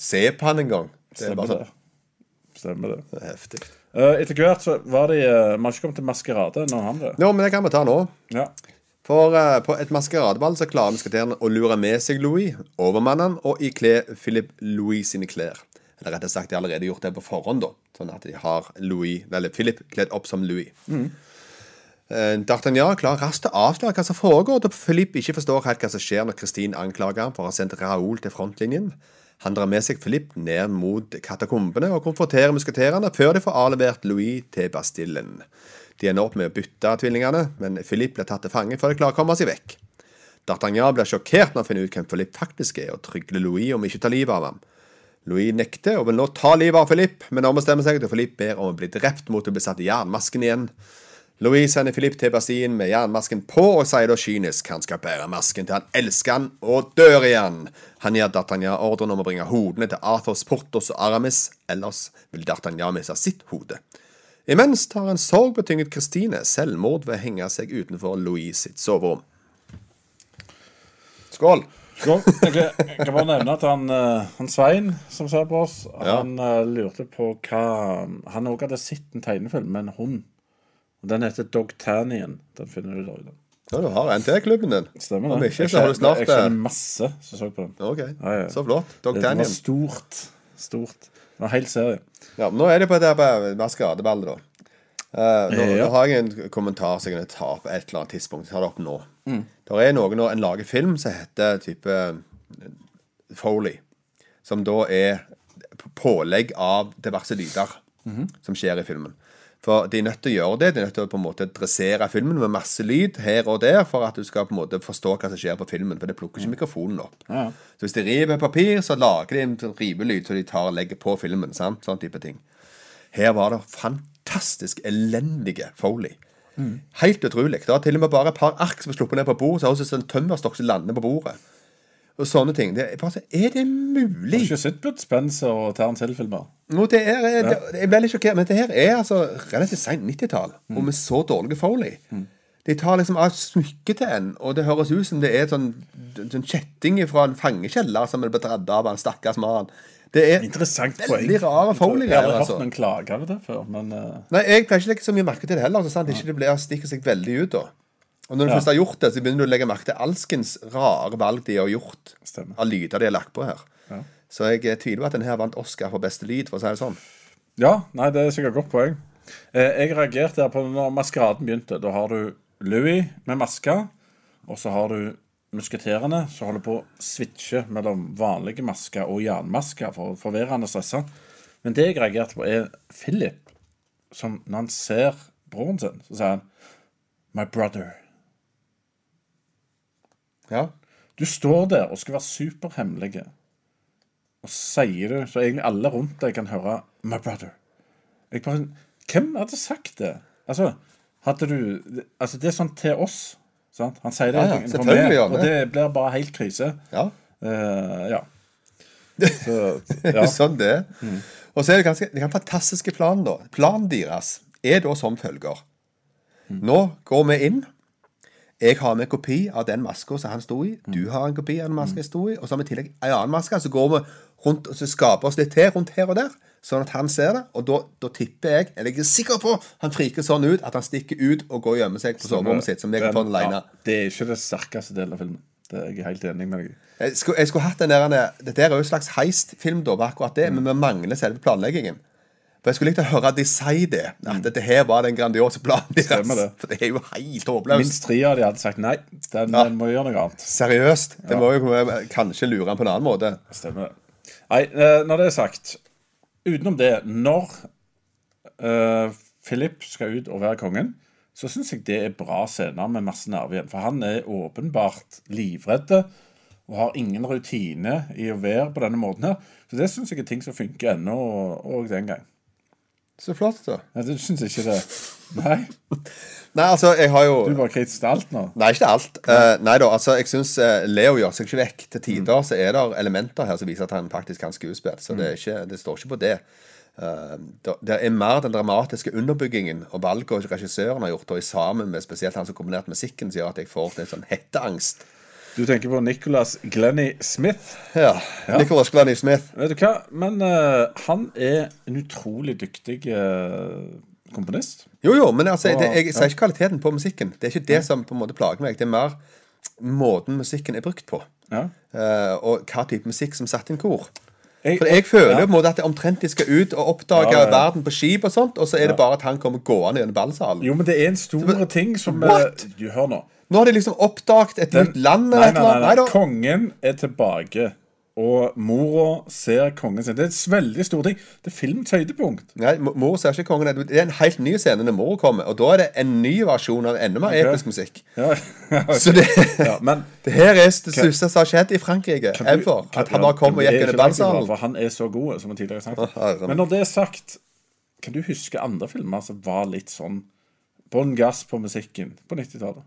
Speaker 1: se på han engang. Det er
Speaker 5: Stemmer det.
Speaker 1: sånn
Speaker 5: Stemmer det.
Speaker 1: det er heftig.
Speaker 5: Eh, etter hvert så var de uh, Vi har ikke kommet til maskerade når han det.
Speaker 1: Jo, men det kan vi ta nå.
Speaker 5: Ja.
Speaker 1: For uh, på et maskeradeball så klarer musketerene å lure med seg Louis, overmannen, og ikle Philip Louis sine klær. Eller rett og sagt, de har allerede gjort det på forhånd, da. Sånn at de har Louis, eller Philip kledd opp som Louis. Eh, D'Artagnan klarer raskt å avsløre hva som foregår, da Philip ikke forstår helt hva som skjer når Christine anklager ham for å ha sendt Raoul til frontlinjen. Han drar med seg Philip ned mot katakombene og konfronterer musketerene før de får avlevert Louis til Bastillen. De ender opp med å bytte tvillingene, men Philip blir tatt til fange før de klarer å komme seg vekk. D'Artagnan blir sjokkert når han finner ut hvem Philip faktisk er, og trygler Louis om ikke å ta livet av ham. Louis nekter og vil nå ta livet av Philip, men ombestemmer seg til Philip ber om å bli drept mot å bli satt i jernmasken igjen. Louis sender Philip til Bastien med jernmasken på og sier da kynisk han skal bære masken til han elsker han og dør igjen. Han gir D'Artagnan ordren om å bringe hodene til Arthurs, Portos og Aramis, ellers vil D'Artagnan miste sitt hode. Imens tar en sorgbetynget Kristine selvmord ved å henge seg utenfor Louise sitt soverom. Skål!
Speaker 5: Skål. Jeg kan- bare nevne at han, eh, han Svein, som ser på oss, han ja. lurte på hva Han òg hadde sett en tegnefilm med en hund. Den heter Dogtanian. Den finner du der.
Speaker 1: Ja, du har NT-klubben din.
Speaker 5: Stemmer
Speaker 1: Om
Speaker 5: det?
Speaker 1: ikke, så har du snart
Speaker 5: Jeg
Speaker 1: eh,
Speaker 5: kjenner masse som så på den.
Speaker 1: Ok,
Speaker 5: Ja, ja.
Speaker 1: så flott. Dogtanian.
Speaker 5: Det var stort. Stort. Det var en hel serie.
Speaker 1: Ja, men nå er det på det maskeradeball, da. Uh, nå,
Speaker 5: Ja.
Speaker 1: nå har jeg en kommentar som jeg kan ta på et eller annet tidspunkt. Jeg tar det opp nå.
Speaker 5: Mm.
Speaker 1: Der er noe når en lager film som heter type eh, Foley. Som da er pålegg av diverse lyder
Speaker 5: Mhm.
Speaker 1: som skjer i filmen. For de er nødt til å gjøre det. De er nødt til å på en måte dressere filmen med masse lyd her og der for at du skal på en måte forstå hva som skjer på filmen. For det plukker ikke mikrofonen opp.
Speaker 5: Ja.
Speaker 1: Så hvis de river papir, så lager de en sånn rivelyd så de tar og legger på filmen. sant? Sånn type ting. Her var det fantastisk elendige Foley. Helt utrolig. Det var til og med bare et par ark som var sluppet ned på bordet, så høres ut som en tømmerstokk som lander på bordet. Og sånne ting. Det er, bare, så- er det mulig?
Speaker 5: Ikke sett Bud Spencer og Terence Hill-filmer.
Speaker 1: No, det er, det, jeg ble litt sjokkert, men det her er altså relativt seint 90-tall, og med så dårlige Foley. De tar liksom av smykket til en, og det høres ut som det er sånn, sånn kjetting fra en fangekjeller som er blitt redda av en stakkars mann. Det er
Speaker 5: Interessant
Speaker 1: veldig rare
Speaker 5: Jeg har aldri hørt
Speaker 1: altså.
Speaker 5: noen klage over det før, men uh...
Speaker 1: Nei, jeg pleier ikke å legge så mye merke til det heller. Så sant ikke det blir, stikker seg veldig ut, da. Og når du
Speaker 5: Ja.
Speaker 1: først har gjort det, så begynner du å legge merke til alskens rare valg de har gjort
Speaker 5: Stemmer.
Speaker 1: av lyder de har lagt på her.
Speaker 5: Ja.
Speaker 1: Så jeg tviler på at den her vant Oscar for beste lyd, for å si det sånn.
Speaker 5: Ja, nei, det er sikkert godt poeng. Eh, jeg reagerte her på når maskeraden begynte. Da har du Louis med maske, og så har du musketerene som holder på å switche mellom vanlige masker og jernmasker for å forvirre og stresse. Men det jeg reagerte på, er Philip, som når han ser broren sin, så sier han My brother.
Speaker 1: Ja.
Speaker 5: Du står der og skal være superhemmelig, og sier det så egentlig alle rundt deg kan høre 'My brother'. Jeg bare, sånn, Hvem hadde sagt det? Altså, hadde du Altså, det er sånn til oss. Sant? Han sier det,
Speaker 1: Ja, ja, med, han
Speaker 5: og
Speaker 1: det.
Speaker 5: blir bare helt krise.
Speaker 1: ja.
Speaker 5: Uh, ja. Så, ja.
Speaker 1: sånn det er. Og så er det ganske, det er en fantastiske plan, da. Planen deres er da som følger. Nå går vi inn. Jeg har med kopi av den maska som han sto i. Du har en kopi av den maska jeg sto i. Og så har vi i tillegg en annen maske. Så går vi rundt og skaper oss litt til rundt her og der, sånn at han ser det. Og da, da tipper jeg, eller jeg er sikker på, han friker sånn ut at han stikker ut og går og gjemmer seg på soverommet sitt, som jeg kan få
Speaker 5: Den-
Speaker 1: alene.
Speaker 5: ja, det er ikke det sterkeste delen av filmen. Det er jeg helt enig med deg i.
Speaker 1: Jeg skulle, hatt den der Dette er jo en slags heist-film, da, på akkurat det, men vi mangler selve planleggingen. For Jeg skulle likt å høre de si det. At dette her var den grandiose planen deres.
Speaker 5: Det.
Speaker 1: For det er jo helt håpløst.
Speaker 5: Minst tre av de hadde sagt nei. Den,
Speaker 1: Ja.
Speaker 5: den må gjøre noe annet.
Speaker 1: Seriøst. Det må jo kanskje lure han på en annen måte.
Speaker 5: Stemmer det. Nei, eh, når det er sagt Utenom det, når uh, Philip skal ut og være kongen, så syns jeg det er bra scener med masse nerve igjen. For han er åpenbart livredde og har ingen rutine i å være på denne måten her. Så det syns jeg er ting som funker ennå, og den gang.
Speaker 1: Så flott, da.
Speaker 5: Nei, du syns ikke det? Nei?
Speaker 1: Nei, altså, jeg har jo
Speaker 5: Du er bare kritisk til alt nå?
Speaker 1: Nei, ikke alt. Uh, nei da, altså, jeg syns Leo gjør seg ikke vekk. Til tider så er det elementer her som viser at han faktisk kan skuespill. Så det, er ikke, det står ikke på det. Uh, det- det er mer den dramatiske underbyggingen og valget regissøren har gjort, og sammen med spesielt han som kombinerte musikken, som gjør at jeg får en sånn hetteangst.
Speaker 5: Du tenker på Nicholas Glenny Smith.
Speaker 1: Ja. Nicholas Glenny Smith.
Speaker 5: Vet du hva? Men uh, han er en utrolig dyktig uh, komponist.
Speaker 1: Jo, jo, men altså, det, jeg
Speaker 5: Ja.
Speaker 1: sier ikke kvaliteten på musikken. Det er ikke det som på en måte plager meg. Det er mer måten musikken er brukt på.
Speaker 5: Ja.
Speaker 1: Uh, og hva type musikk som satt inn kor.
Speaker 5: Jeg,
Speaker 1: For jeg føler
Speaker 5: ja.
Speaker 1: jo på en måte at det omtrent de skal ut og oppdage
Speaker 5: Ja, ja.
Speaker 1: verden på skip og sånt, og så er det bare at han kommer gående gjennom ballsalen.
Speaker 5: Jo, men det er en stor ting som
Speaker 1: What?
Speaker 5: Du, hør nå.
Speaker 1: Nå har de liksom oppdaget et nytt land
Speaker 5: nei, nei, nei, nei. Kongen er tilbake, og mora ser kongen sin. Det er et veldig stor ting. Det er filmens høydepunkt.
Speaker 1: Nei, mo- mor ser ikke kongen. Det er en helt ny scene når mor kommer, og da er det en ny versjon av enda mer
Speaker 5: okay.
Speaker 1: episk musikk.
Speaker 5: Ja,
Speaker 1: Så det,
Speaker 5: ja, men
Speaker 1: det her er det største som har skjedd i Frankrike
Speaker 5: du-
Speaker 1: ever.
Speaker 5: kan-
Speaker 1: At han bare kom og
Speaker 5: er
Speaker 1: gikk under.
Speaker 5: For han er så god, som jeg tidligere har sagt. Men når det er sagt, kan du huske andre filmer som var litt sånn bånn gass på musikken på 90-tallet?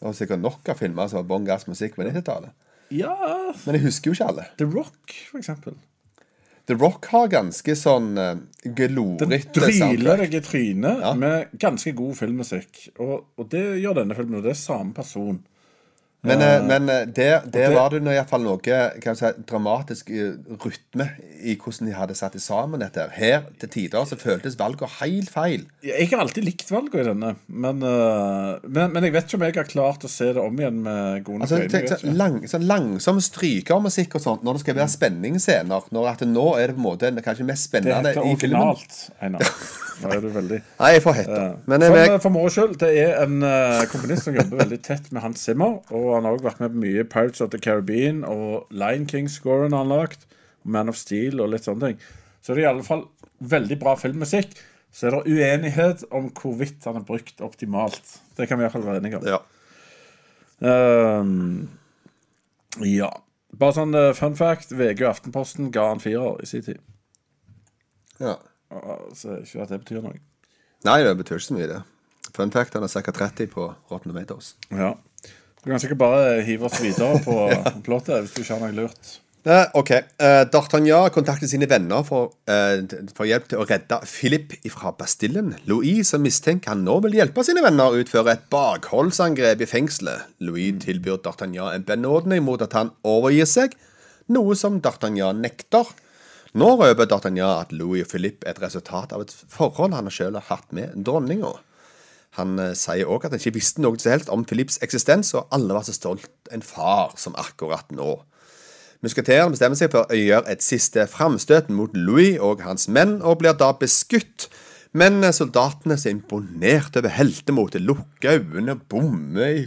Speaker 1: Og sikkert nok av filmer som var bånn gass musikk på 90-tallet.
Speaker 5: Ja
Speaker 1: Men jeg husker jo ikke alle.
Speaker 5: The Rock, for eksempel.
Speaker 1: The Rock har ganske sånn uh,
Speaker 5: Den
Speaker 1: glorete soundtrack.
Speaker 5: deg i trynet
Speaker 1: Ja.
Speaker 5: med ganske god filmmusikk. Og, og det gjør denne filmen, og det er samme person.
Speaker 1: Men, uh, men eh, der, der
Speaker 5: det-
Speaker 1: var det iallfall noe si, dramatisk rytme i hvordan de hadde satt det sammen. dette her. Til tider så føltes valgene helt feil.
Speaker 5: Jeg har alltid likt valgene i denne, men, uh, men, men jeg vet ikke om jeg har klart å se det om igjen med gode
Speaker 1: Altså,
Speaker 5: øyne.
Speaker 1: tenk, så, lang, sånn langsom strykermusikk og sånt når det skal være spenningsscener. Når at nå er det på en måte kanskje mest
Speaker 5: Det
Speaker 1: spennende i filmen.
Speaker 5: originalt, Einar. Nå er du veldig
Speaker 1: Nei, jeg får hette. Men
Speaker 5: Sånn,
Speaker 1: jeg,
Speaker 5: eh, for moro skyld, det er en eh, komponist som jobber veldig tett med Hans Zimmer. Og han har også vært med på mye Pirates of the Caribbean og Lion King-scoren han har lagd. Man of Steel og litt sånne ting. Så det er i alle fall veldig bra filmmusikk. Så er det uenighet om hvorvidt han er brukt optimalt. Det kan vi i hvert fall være enige om.
Speaker 1: ja.
Speaker 5: Ehm, ja. Bare sånn eh, fun fact. VG og Aftenposten ga han firer i sin tid.
Speaker 1: ja.
Speaker 5: Ah, Så ikke at det betyr noe.
Speaker 1: Nei, det betyr ikke så mye, det. Fun fact, han er ca. 30 på Rotten Tomatoes.
Speaker 5: Ja. Du kan sikkert bare hive oss videre på plottet hvis du ikke har noe lurt.
Speaker 1: Eh, ok. Eh, D'Artagnan kontakter sine venner for, eh, for hjelp til å redde Philip fra Bastillen. Louis, som mistenker han nå vil hjelpe sine venner, utfører et bakholdsangrep i fengselet. Louis tilbyr D'Artagnan en benådning mot at han overgir seg, noe som D'Artagnan nekter. Nå røper D'Artagnan at Louis og Philip er et resultat av et forhold han selv har hatt med dronninga. Han eh, sier òg at han ikke visste noe som helst om Philips eksistens, og alle var så stolt en far som akkurat nå. Musketeren bestemmer seg for å gjøre et siste framstøt mot Louis og hans menn, og blir da beskutt. Men soldatene soldatene er så imponert over heltemotet, lukker øynene, bommer,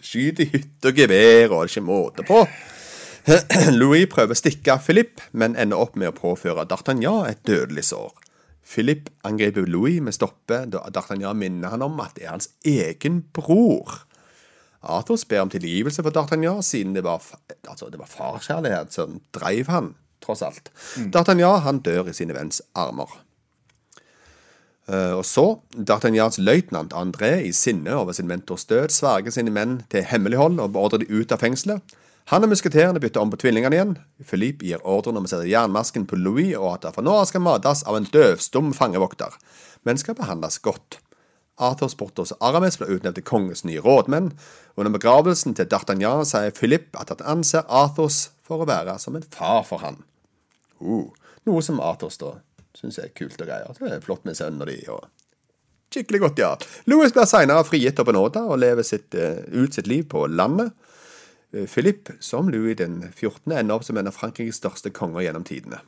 Speaker 1: skyter i hytte og gevær, og det er ikke måte på. Louis prøver å stikke av Philip, men ender opp med å påføre D'Artagnan et dødelig sår. Philip angriper Louis, med stoppe da D'Artagnan minner han om at det er hans egen bror. Athos ber om tilgivelse for D'Artagnan, siden det var, altså, det var farskjærlighet som dreiv han, tross alt. D'Artagnan han dør i sine venns armer. Eh, og så, D'Artagnans løytnant André, i sinne over sin mentors død, sverger sine menn til hemmelighold og beordrer de ut av fengselet. Han og musketerene bytter om på tvillingene igjen. Philippe gir ordren om å sette jernmasken på Louis, og at fra nå skal mates av en døvstum fangevokter, men skal behandles godt. Arthurs Portos Aramis ble utnevnt til kongens nye rådmenn. Under begravelsen til D'Artagnan sier Philippe at han anser Arthurs for å være som en far for han. Uh, noe som Athos da syns er kult og greier. Det er flott med sønnen og de. og Skikkelig godt, ja. Louis blir senere frigitt og benåda og lever sitt, uh, ut sitt liv på landet. Eh, Philip, som Louis den 14., ender opp som en av Frankrikes største konger gjennom tidene.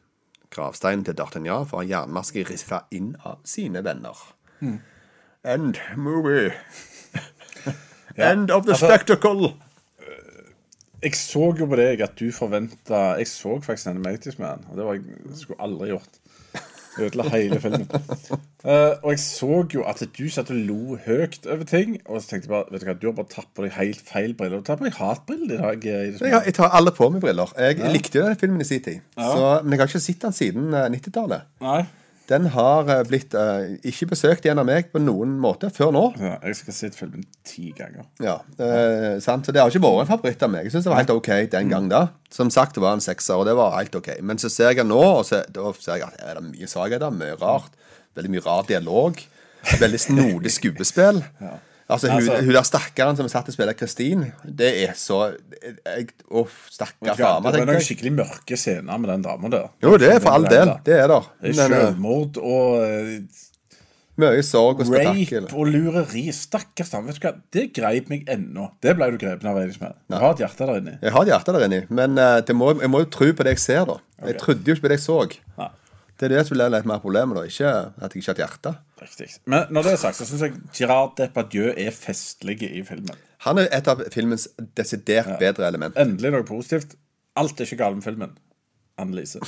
Speaker 1: Gravsteinen til D'Artagnan en jernmaske riffa inn av sine venner. End movie. End of the
Speaker 5: altså-
Speaker 1: spectacle.
Speaker 5: Jeg så jo på deg at du forventa Jeg så faktisk Animatis Man, og det var jeg det skulle jeg aldri gjort. Ødela hele filmen. Uh, og jeg så jo at du satt og lo høyt over ting, og så tenkte jeg bare Vet du hva, du har bare tatt på deg helt feil briller. Du tar på deg hatbriller i dag. eh, i
Speaker 1: Jeg, jeg tar alle på meg briller. Jeg likte jo den filmen i sin tid. Så, men jeg har ikke sett den siden eh, 90-tallet. Den har eh, blitt uh, ikke besøkt igjen av meg på noen måte før nå.
Speaker 5: Ja, jeg skal se filmen ti ganger.
Speaker 1: Ja, uh, sant? Så Det har ikke vært en favoritt av meg. Jeg syns det var helt ok den gang da. Som sagt, det var en sekser, og det var helt ok. Men så ser jeg den nå, og så, da ser jeg at er det mye svakheter, mye rart. Veldig mye rar dialog. Veldig snodig skuespill. Altså, hun,
Speaker 5: Altså-
Speaker 1: hun der stakkaren som er satt til å spille Kristin, det er så Uff, stakkar dame,
Speaker 5: det
Speaker 1: er
Speaker 5: noen skikkelig mørke scener med den dama der.
Speaker 1: Jo, det er for all del. Det er der.
Speaker 5: Det er selvmord og eh,
Speaker 1: mye sorg og spetakkel.
Speaker 5: rape og lureri. Stakkars dame. Vet du hva, det greip meg ennå. Det ble du grepen av, Eidsmed. Du har et hjerte der inni.
Speaker 1: Jeg har et hjerte der inni, men eh, det må, jeg må jo tro på det jeg ser, da. Jeg trodde jo ikke på det jeg så.
Speaker 5: Nei.
Speaker 1: Det er det som blir litt mer problemet, da. Ikke at jeg ikke har et hjerte.
Speaker 5: Riktig. Men når det er sagt, så syns jeg Girard Depardieu er festlig i filmen.
Speaker 1: Han er et av filmens desidert bedre element.
Speaker 5: Endelig noe positivt. Alt er ikke galt med filmen. Annelise.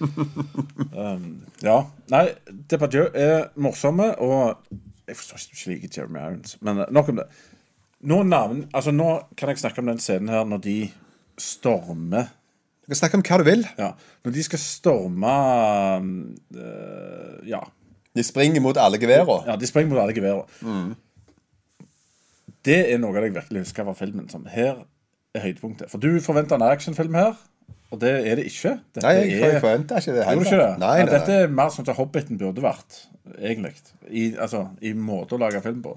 Speaker 5: um, ja. Nei, Depardieu er morsomme, og Jeg forstår ikke du ikke liker Jeremy Irons, men eh, nok om det. Nå, navn, altså, nå kan jeg snakke om den scenen her når de stormer
Speaker 1: Du kan snakke om hva du vil.
Speaker 5: Ja, når de skal storme øh, Ja.
Speaker 1: De springer mot alle geværene.
Speaker 5: Ja, de springer mot alle geværene. Det er noe av det jeg virkelig husker fra filmen. Som her er høydepunktet. For du forventer en actionfilm her, og det er det ikke. Dette
Speaker 1: Nei, jeg, jeg
Speaker 5: er,
Speaker 1: forventer ikke det
Speaker 5: Gjorde
Speaker 1: heller.
Speaker 5: ikke det?
Speaker 1: Nei,
Speaker 5: nei,
Speaker 1: nei,
Speaker 5: dette er mer sånn som Hobbiten burde vært, egentlig. I, altså, i måte å lage film på.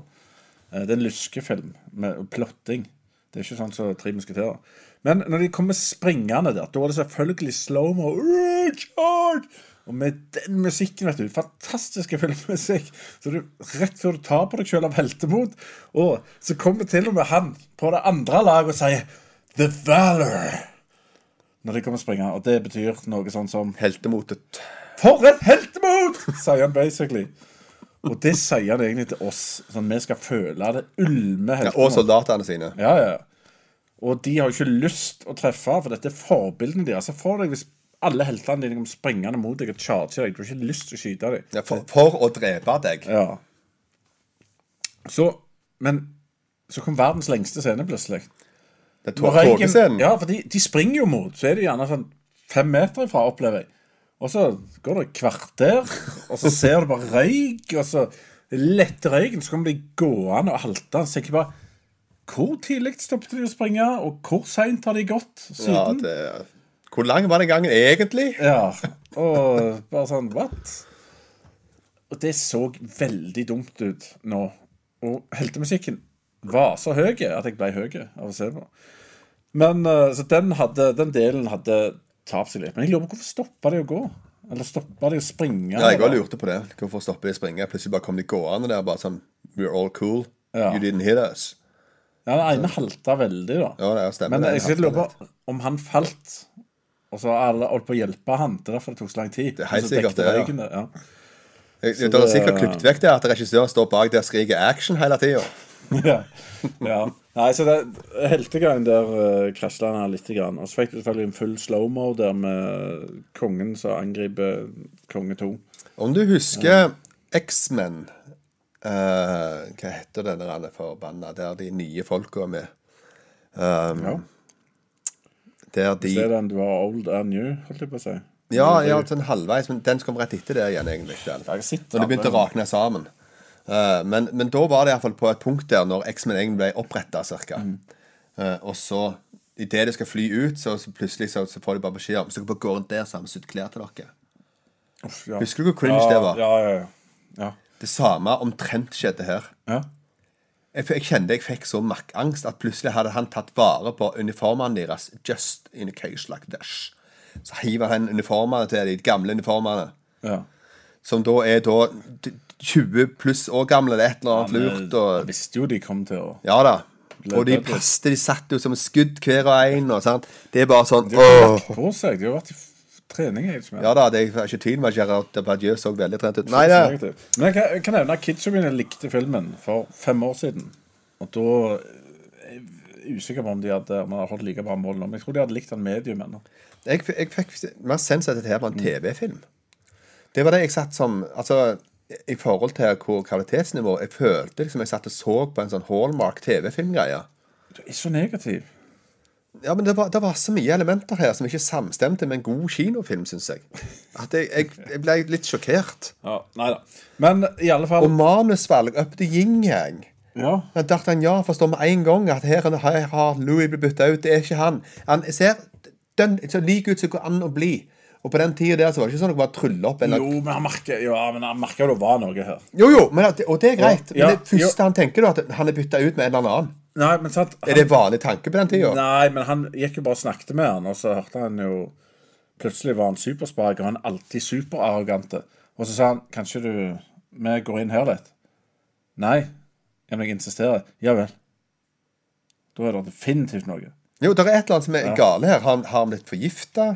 Speaker 5: Eh, Det er en lyskefilm med plotting. Det er ikke sånn som Tre musketerer. Men når de kommer springende der, da er det selvfølgelig slow-mo. Og med den musikken, vet du. Fantastiske filmmusikk. Så du, rett før du tar på deg selv av heltemot, og så kommer til og med han på det andre laget og sier The Valor. når de kommer springende. Og det betyr noe sånn som
Speaker 1: Heltemotet.
Speaker 5: For et heltemot! sier han basically. Og det sier han egentlig til oss. Sånn vi skal føle det ulme
Speaker 1: Ja, og soldatene sine.
Speaker 5: Ja, ja. Og de har jo ikke lyst å treffe, for dette er forbildene deres. Se for deg hvis alle heltene dine kommer springende mot deg og charger deg. Du har ikke lyst til å skyte dem.
Speaker 1: Ja, for, for å drepe deg.
Speaker 5: Ja. Så Men så kom verdens lengste scene plutselig.
Speaker 1: Det
Speaker 5: er
Speaker 1: tog- togescenen.
Speaker 5: Ja, for de, de springer jo mot. Så er de gjerne sånn fem meter ifra, opplever jeg. Og så går det et kvarter, og så ser du bare røyk, og så lette røyken, så kommer de gående og halte. Så jeg bare Hvor tidlig stoppet de å springe, og hvor seint har de gått
Speaker 1: Ja,
Speaker 5: siden?
Speaker 1: det, hvor lang var den gangen egentlig?
Speaker 5: Ja, og bare sånn What? Og det så veldig dumt ut nå. Og heltemusikken var så høy at jeg ble høy av å se på. Men eh, Så den, hadde, den delen hadde tapt seg litt. Men jeg lurer på hvorfor stoppa de å gå? Eller stoppa de å springe?
Speaker 1: Ja, jeg òg lurte på det. Hvorfor stoppa de å springe? Plutselig bare kom de gående der bare sånn We're all cool.
Speaker 5: Ja.
Speaker 1: You didn't hit us.
Speaker 5: Ja, Den ene halta veldig, da.
Speaker 1: Ja, det stemmer.
Speaker 5: Men jeg sitter lurer på om han falt, og så har alle holdt på å hjelpe han. Det er derfor det tok så lang tid.
Speaker 1: Det er helt sikkert det, ja.
Speaker 5: ja.
Speaker 1: Jeg, det er sikkert klippet vekk det at regissøren står bak der og skriker action hele tida.
Speaker 5: ja. ja. Nei, så det heltegreien der uh, krasja han litt. Grann. Og så fikk du selvfølgelig en full slow-mo der med kongen som angriper konge 2.
Speaker 1: Om du husker X-Men eh, Hva heter denne alle forbanna der de nye folka er med? Um,
Speaker 5: Ja.
Speaker 1: Der
Speaker 5: de er den du har old and new, holdt jeg på å si.
Speaker 1: Ja, ja, sånn halvveis, men den kom rett etter det igjen, egentlig. Den. Når de begynte å rakne sammen. Uh, men, men da var det iallfall på et punkt der når X-Men egentlig ble oppretta, ca.
Speaker 5: Mm.
Speaker 1: og så, idet de skal fly ut, så, så plutselig så, så får de bare beskjed om Så bare går rundt der, så har vi sydd klær til dere.
Speaker 5: Uff, ja.
Speaker 1: Husker du hvor cringe
Speaker 5: ja,
Speaker 1: det var?
Speaker 5: Ja, ja, ja. ja.
Speaker 1: Det samme omtrent skjedde her.
Speaker 5: ja.
Speaker 1: Jeg, jeg kjente jeg fikk så makkangst at plutselig hadde han tatt vare på uniformene deres. Just in a case like this. Så hiver han uniformene til de gamle uniformene.
Speaker 5: ja.
Speaker 1: Som da er da 20 pluss år gamle det er et eller annet
Speaker 5: ja,
Speaker 1: lurt. Og,
Speaker 5: visste jo de kom til å
Speaker 1: ja da. Og de passet, de satt jo som skudd hver og en. Og, sant? Det er bare sånn
Speaker 5: De har
Speaker 1: åh.
Speaker 5: lagt på seg. De har vært i trening. Er-
Speaker 1: Ja da, det er ikke tvil om at Gerard Depardieu så veldig trent ut. Nei, det,
Speaker 5: Men jeg kan, jeg kan nevne at kidsa mine likte filmen for fem år siden. Og da er jeg usikker på om de hadde, om de hadde holdt like bra mål nå. Men jeg tror de hadde likt den medium ennå.
Speaker 1: jeg, jeg fikk mer sens at dette her var en TV-film. Det var det jeg satt som Altså, i forhold til hvor kvalitetsnivå Jeg følte liksom jeg satt og så på en sånn Hallmark TV-filmgreie.
Speaker 5: Du er så negativ.
Speaker 1: Ja, men det var, det var så mye elementer her som ikke samstemte med en god kinofilm, syns jeg. At jeg, jeg, jeg ble litt sjokkert.
Speaker 5: Ja, nei da. Men i alle fall
Speaker 1: Og manusvalg up to yin-yang.
Speaker 5: Ja.
Speaker 1: Ja, D'Artagnan forstår med en gang at her, her har Louis blitt bytta ut. Det er ikke han. Han ser den, så lik ut som det går an å bli. Og på den tida der så var det ikke sånn at du bare trylle opp eller...
Speaker 5: Jo, men han merker jo, ja, men han merker jo det var noe her.
Speaker 1: Jo, jo, men at, og det er greit.
Speaker 5: Ja,
Speaker 1: men det første
Speaker 5: jo.
Speaker 1: han tenker, er at han er bytta ut med en eller annen.
Speaker 5: Nei, men sant
Speaker 1: Er det vanlig tanke på den tida?
Speaker 5: Nei, men han gikk jo bare og snakket med han, og så hørte han jo Plutselig var han supersparker, og han er alltid superarrogante. Og så sa han kanskje du Vi går inn her litt. Nei. Ja, men jeg insisterer. Ja vel. Da er det definitivt noe.
Speaker 1: Jo, det er et eller annet som er gale her. Har han, har han blitt forgifta?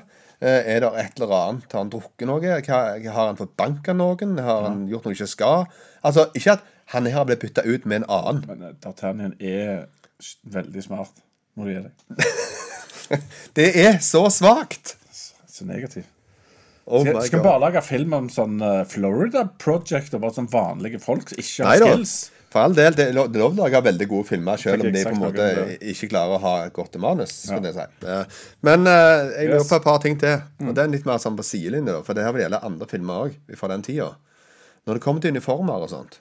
Speaker 1: Er det et eller annet? Har han drukket noe? Har han fått banka noen? Har han gjort noe han ikke skal? Altså, ikke at han her ble bytta ut med en annen.
Speaker 5: Men eh, D'Artagnan er veldig smart, du gi deg.
Speaker 1: Det er så svakt!
Speaker 5: Så negativt.
Speaker 1: Oh
Speaker 5: Skal, skal bare lage film om sånn eh, Florida Project og bare sånn vanlige folk som ikke har
Speaker 1: Nei da.
Speaker 5: skills.
Speaker 1: For all del, det er lov det å lage veldig gode filmer, selv om de på en måte
Speaker 5: det?
Speaker 1: ikke klarer å ha et godt manus. Ja. si. Men uh, jeg lurer
Speaker 5: Yes. Mm.
Speaker 1: på et par ting til. Og Det er litt mer sånn på sidelinja, for det her vil gjelde andre filmer òg fra den tida. Når det kommer til uniformer og sånt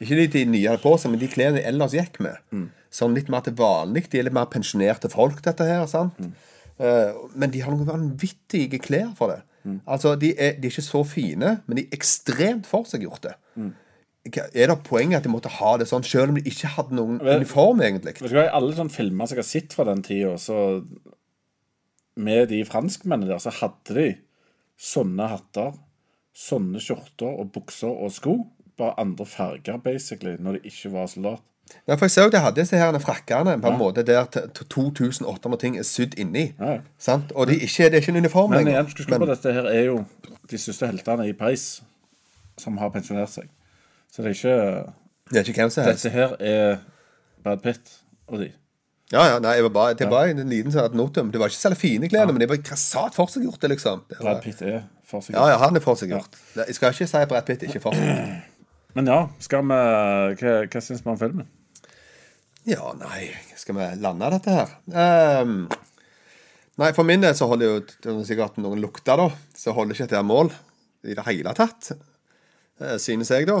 Speaker 1: Ikke de, de nye hadde på seg, men de klærne de ellers gikk med.
Speaker 5: Mm.
Speaker 1: Sånn litt mer til vanlig. De er litt mer pensjonerte folk, dette her. sant?
Speaker 5: Mm.
Speaker 1: Uh, men de har noen vanvittige klær for det.
Speaker 5: Mm.
Speaker 1: Altså, de er, de er ikke så fine, men de er ekstremt forseggjorte.
Speaker 5: Mm.
Speaker 1: Er det poenget at de måtte ha det sånn, selv om de ikke hadde noen
Speaker 5: Vel-
Speaker 1: uniform, egentlig?
Speaker 5: Vet du hva, I alle sånne filmer som jeg har sett fra den tida, så Med de franskmennene der, så hadde de sånne hatter, sånne skjorter og bukser og sko. Bare andre farger, basically, når de ikke var soldat.
Speaker 1: Ja, for jeg ser jo de hadde disse her frakkene på en måte der t- t- 2800 ting er sydd inni.
Speaker 5: Ja, ja.
Speaker 1: Sant? Og de ikke, det er ikke en uniform
Speaker 5: Men
Speaker 1: lenger.
Speaker 5: igjen, skal huske på dette her er jo de største heltene i Paris som har pensjonert seg. Så det er ikke
Speaker 1: det er ikke hvem som helst.
Speaker 5: Dette her er Brad Pitt og de.
Speaker 1: Ja, ja, nei, jeg var bare, det var en liten sånn notum. Det var ikke særlig fine klær, men det var grassat forseggjort, det, liksom. Det
Speaker 5: Brad Pitt er for seg.
Speaker 1: ja, ja, han er forseggjort. Jeg skal ikke si Brad Pitt ikke forseggjort.
Speaker 5: Men ja, skal vi Hva, hva syns vi om filmen?
Speaker 1: Ja, nei, skal vi lande dette her? Um, nei, for min del så holder jo Det er sikkert noen lukter, da. Så holder ikke dette mål i det hele tatt. eh, Synes jeg, da.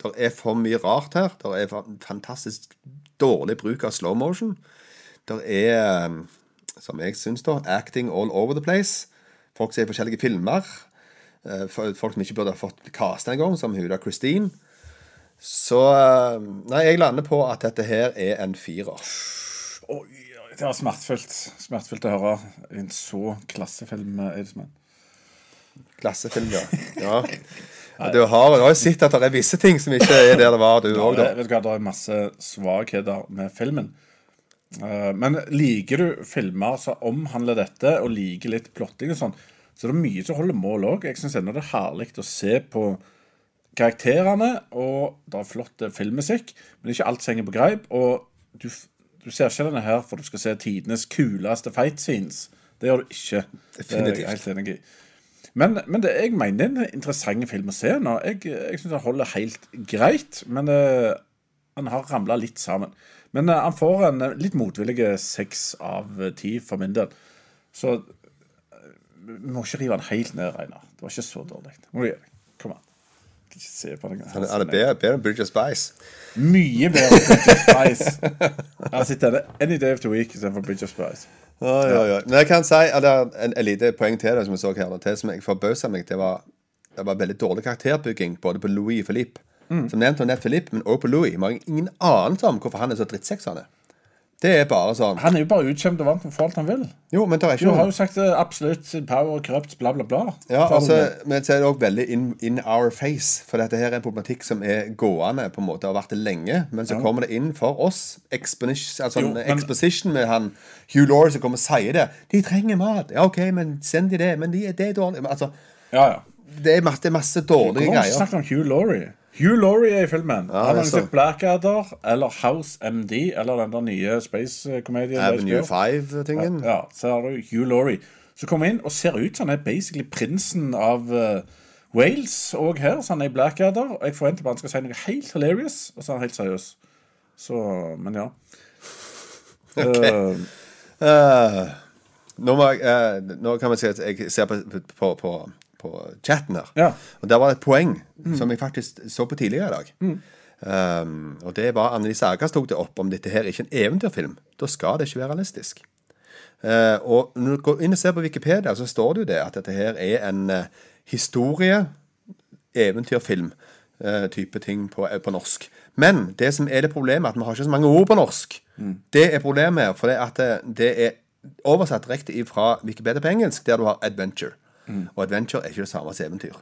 Speaker 1: Det er for mye rart her. Det er fantastisk dårlig bruk av slow motion. Det er, ehm, som jeg syns, da, acting all over the place. Folk ser forskjellige filmer. Eh, Folk som ikke burde ha fått casta engang, som Huda Christine. Så eh, Nei, jeg lander på at dette her er en firer.
Speaker 5: Oi, det var smertefullt Smertefullt å høre en så klassefilm. eh, Eidsmann.
Speaker 1: Klassefilm, ja. ja. Du har, du har jo sett at det er visse ting som ikke er der det var, du òg, da.
Speaker 5: vet du hva, det er masse svakheter med filmen. Eh, men liker du filmer som omhandler dette, og liker litt plotting og sånn, så det er mye som holder mål òg. Jeg syns ennå det er herlig å se på karakterene, og det er flott filmmusikk, men ikke alt som henger på greip. Og du, du ser ikke denne her for du skal se tidenes kuleste fight scenes. Det gjør du ikke. I. Men, men det, jeg mener det er en interessant film å se nå. Jeg, jeg syns den holder helt greit, men eh, han har ramla litt sammen. Men eh, han får en eh, litt motvillig seks av eh, ti for min del. Så eh, vi må ikke rive den helt ned, Reinar. Det var ikke så dårlig. Det Må du gjøre. Kom an. Ikke se på den.
Speaker 1: Han er bedre bedre enn Bridge of Spice.
Speaker 5: Mye bedre enn Bridge of Spice. Jeg har sett denne any day of the week istedenfor Bridge of Spice.
Speaker 1: Oi, oi, oi. Men jeg kan si at det er en, en lite poeng til det som jeg så her, til som jeg forbausa meg. Det var, det var veldig dårlig karakterbygging både på Louis og Philippe. Som nevnt og nett Philippe, men også på Louis. Vi har ingen anelse om hvorfor han er så drittseksende. Det er bare sånn
Speaker 5: Han er jo bare utkjent og vant til å alt han vil.
Speaker 1: Jo, men det er
Speaker 5: Du
Speaker 1: noen-
Speaker 5: har jo sagt eh, absolutt power, corrupt, bla, bla, bla.
Speaker 1: Ja,
Speaker 5: Tar du
Speaker 1: altså,
Speaker 5: det?
Speaker 1: men så er det òg veldig in, in our face. For dette her er en problematikk som er gående på en måte, har vært det lenge. Men så kommer det inn for oss. Exposition, altså
Speaker 5: Jo,
Speaker 1: en
Speaker 5: men-
Speaker 1: exposition med han Hugh Laurie som kommer og sier det. De trenger mat. Ja, OK, men send de det. Men de, det er dårlig. Men, Altså,
Speaker 5: Ja, ja.
Speaker 1: det er masse, det er masse dårlige
Speaker 5: Hvorfor har ikke
Speaker 1: greier.
Speaker 5: snakket om Hugh Laurie? Hugh Laurie er i filmen.
Speaker 1: Ja,
Speaker 5: han har
Speaker 1: så.
Speaker 5: sett Blackadder eller House MD eller den der nye space-komedien.
Speaker 1: Avenue 5-tingen.
Speaker 5: Ja, så har du Hugh Laurie. Som kommer inn og ser ut som han er basically prinsen av uh, Wales òg her. Så han er i Blackadder. Og jeg forventer bare han skal si noe helt hilarious, og så er han helt seriøs. Så, men ja. okay.
Speaker 1: Uh, uh, nå, må jeg, nå kan vi si at jeg ser på, på, på, på chatten her.
Speaker 5: Ja.
Speaker 1: Og der var det et poeng som jeg faktisk så på tidligere i dag. Um, og det var Annelise Agas tok det opp om dette her ikke er en eventyrfilm. Da skal det ikke være realistisk. Uh, og når du går inn og ser på Wikipedia, så står det jo det at dette her er en uh, historie, eventyrfilm, eh, type ting på, eh, på norsk. Men det som er det problemet, er at vi har ikke så mange ord på norsk. Det er problemet her, for det, det er oversatt direkte fra Wikipedia på engelsk, der du har adventure. Og adventure er ikke det samme som eventyr.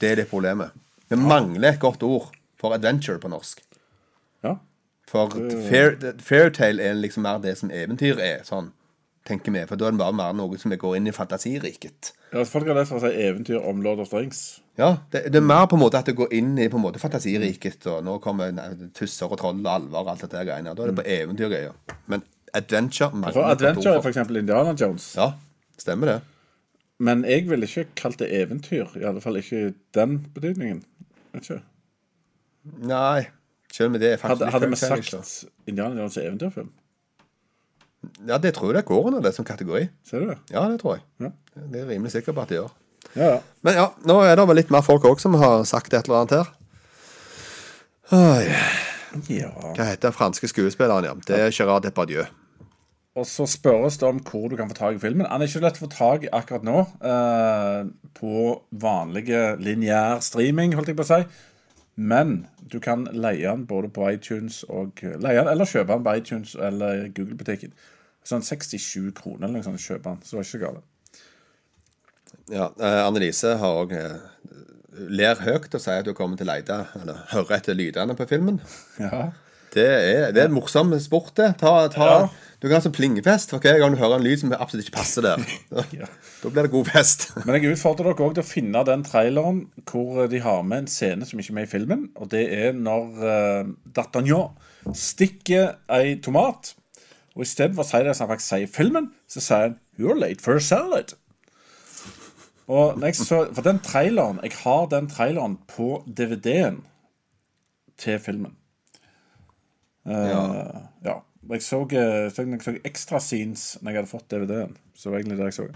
Speaker 1: Det er det problemet. Vi mangler et godt ord for adventure på norsk.
Speaker 5: ja.
Speaker 1: For fair, fairytale er liksom mer det som eventyr er, sånn, tenker vi. For da er det bare mer noe som går inn i fantasiriket.
Speaker 5: ja folk har lest for å si eventyr om Lord of the Rings.
Speaker 1: Ja, det, det er mer på en måte at det går inn i på en måte fantasiriket, og nå kommer tusser og troll og alver og alt dette greiene. Da er det på eventyrgreier. Men adventure
Speaker 5: For Adventure er
Speaker 1: for.
Speaker 5: f.eks. Indiana Jones.
Speaker 1: Ja, stemmer det.
Speaker 5: Men jeg ville ikke kalt det eventyr. I alle fall ikke den betydningen. Vet ikke.
Speaker 1: Nei, selv om det er faktisk
Speaker 5: Hadde, hadde vi sagt Indiana Jones er eventyrfilm?
Speaker 1: Ja, det tror jeg det går under det som kategori.
Speaker 5: Ser du det?
Speaker 1: Ja, det tror jeg.
Speaker 5: Ja.
Speaker 1: Det er rimelig sikker på at det gjør.
Speaker 5: Ja, ja.
Speaker 1: Men ja, nå er det vel litt mer folk òg som har sagt et eller annet her. Oi,
Speaker 5: ja.
Speaker 1: hva heter den franske skuespilleren, ja? Det er Gerard Depardieu.
Speaker 5: Og så spørres det om hvor du kan få tak i filmen. Den er ikke lett å få tak i akkurat nå eh, på vanlige lineær streaming, holdt jeg på å si. Men du kan leie den både på iTunes og leie den, eller kjøpe den på iTunes eller Google-butikken. Sånn 67 kroner eller noe sånt kjøpe den. Så det var ikke galt.
Speaker 1: Ja, eh, Annelise har òg eh, ler høyt og sier at hun kommer til å leite, eller høre etter lydene på filmen.
Speaker 5: Ja.
Speaker 1: Det er, det er en morsom sport, det. Ta, ta,
Speaker 5: Ja.
Speaker 1: Du kan ha sånn plingefest for hver gang du hører en lyd som absolutt ikke passer der. Da blir det god fest.
Speaker 5: Men jeg utfordrer dere òg til å finne den traileren hvor de har med en scene som ikke er med i filmen. Og det er når uh, D'Artagnan stikker ei tomat. Og istedenfor å si det som han faktisk sier i filmen, så sier han 'You're late for a salad'. Og så, For den traileren Jeg har den traileren på DVD-en til filmen. Uh,
Speaker 1: Ja.
Speaker 5: ja. Jeg så, eh, så jeg så ekstra scenes når jeg hadde fått DVD-en. Så var egentlig det jeg så.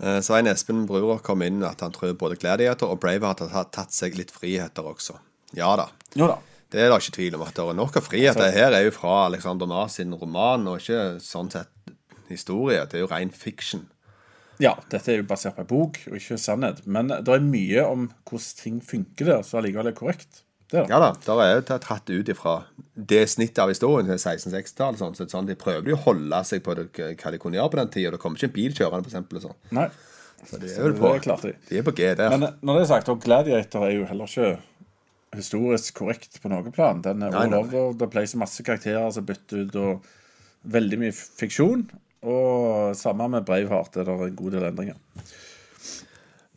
Speaker 1: Eh, Svein Espen Bruer kom inn at han tror både Gladiator og Braveheart har tatt seg litt friheter også. Ja da.
Speaker 5: Jo da.
Speaker 1: Det er da ikke tvil om at det er nok av friheter. Her er jo fra Alexander Nas sin roman, og ikke sånn sett historie. Det er jo ren fiction.
Speaker 5: Ja, dette er jo basert på en bok, og ikke sannhet. Men det er mye om hvordan ting funker der, så allikevel er korrekt. Det er.
Speaker 1: Ja da, der er jo tatt ut ifra det snittet av historien til 1660-tallet. Sånn, så sånn, de prøver jo å holde seg på det, hva de kunne gjøre på den tida. Det kommer ikke en bil kjørende, for eksempel. Sånn.
Speaker 5: Nei.
Speaker 1: Så de er vel på.
Speaker 5: De.
Speaker 1: De er på G der.
Speaker 5: Men eh, når det er sagt, og Gladiator er jo heller ikke historisk korrekt på noe plan. Den er all over det place, masse karakterer som bytter ut, og veldig mye fiksjon. Og samme med Braveheart, er det en god del endringer.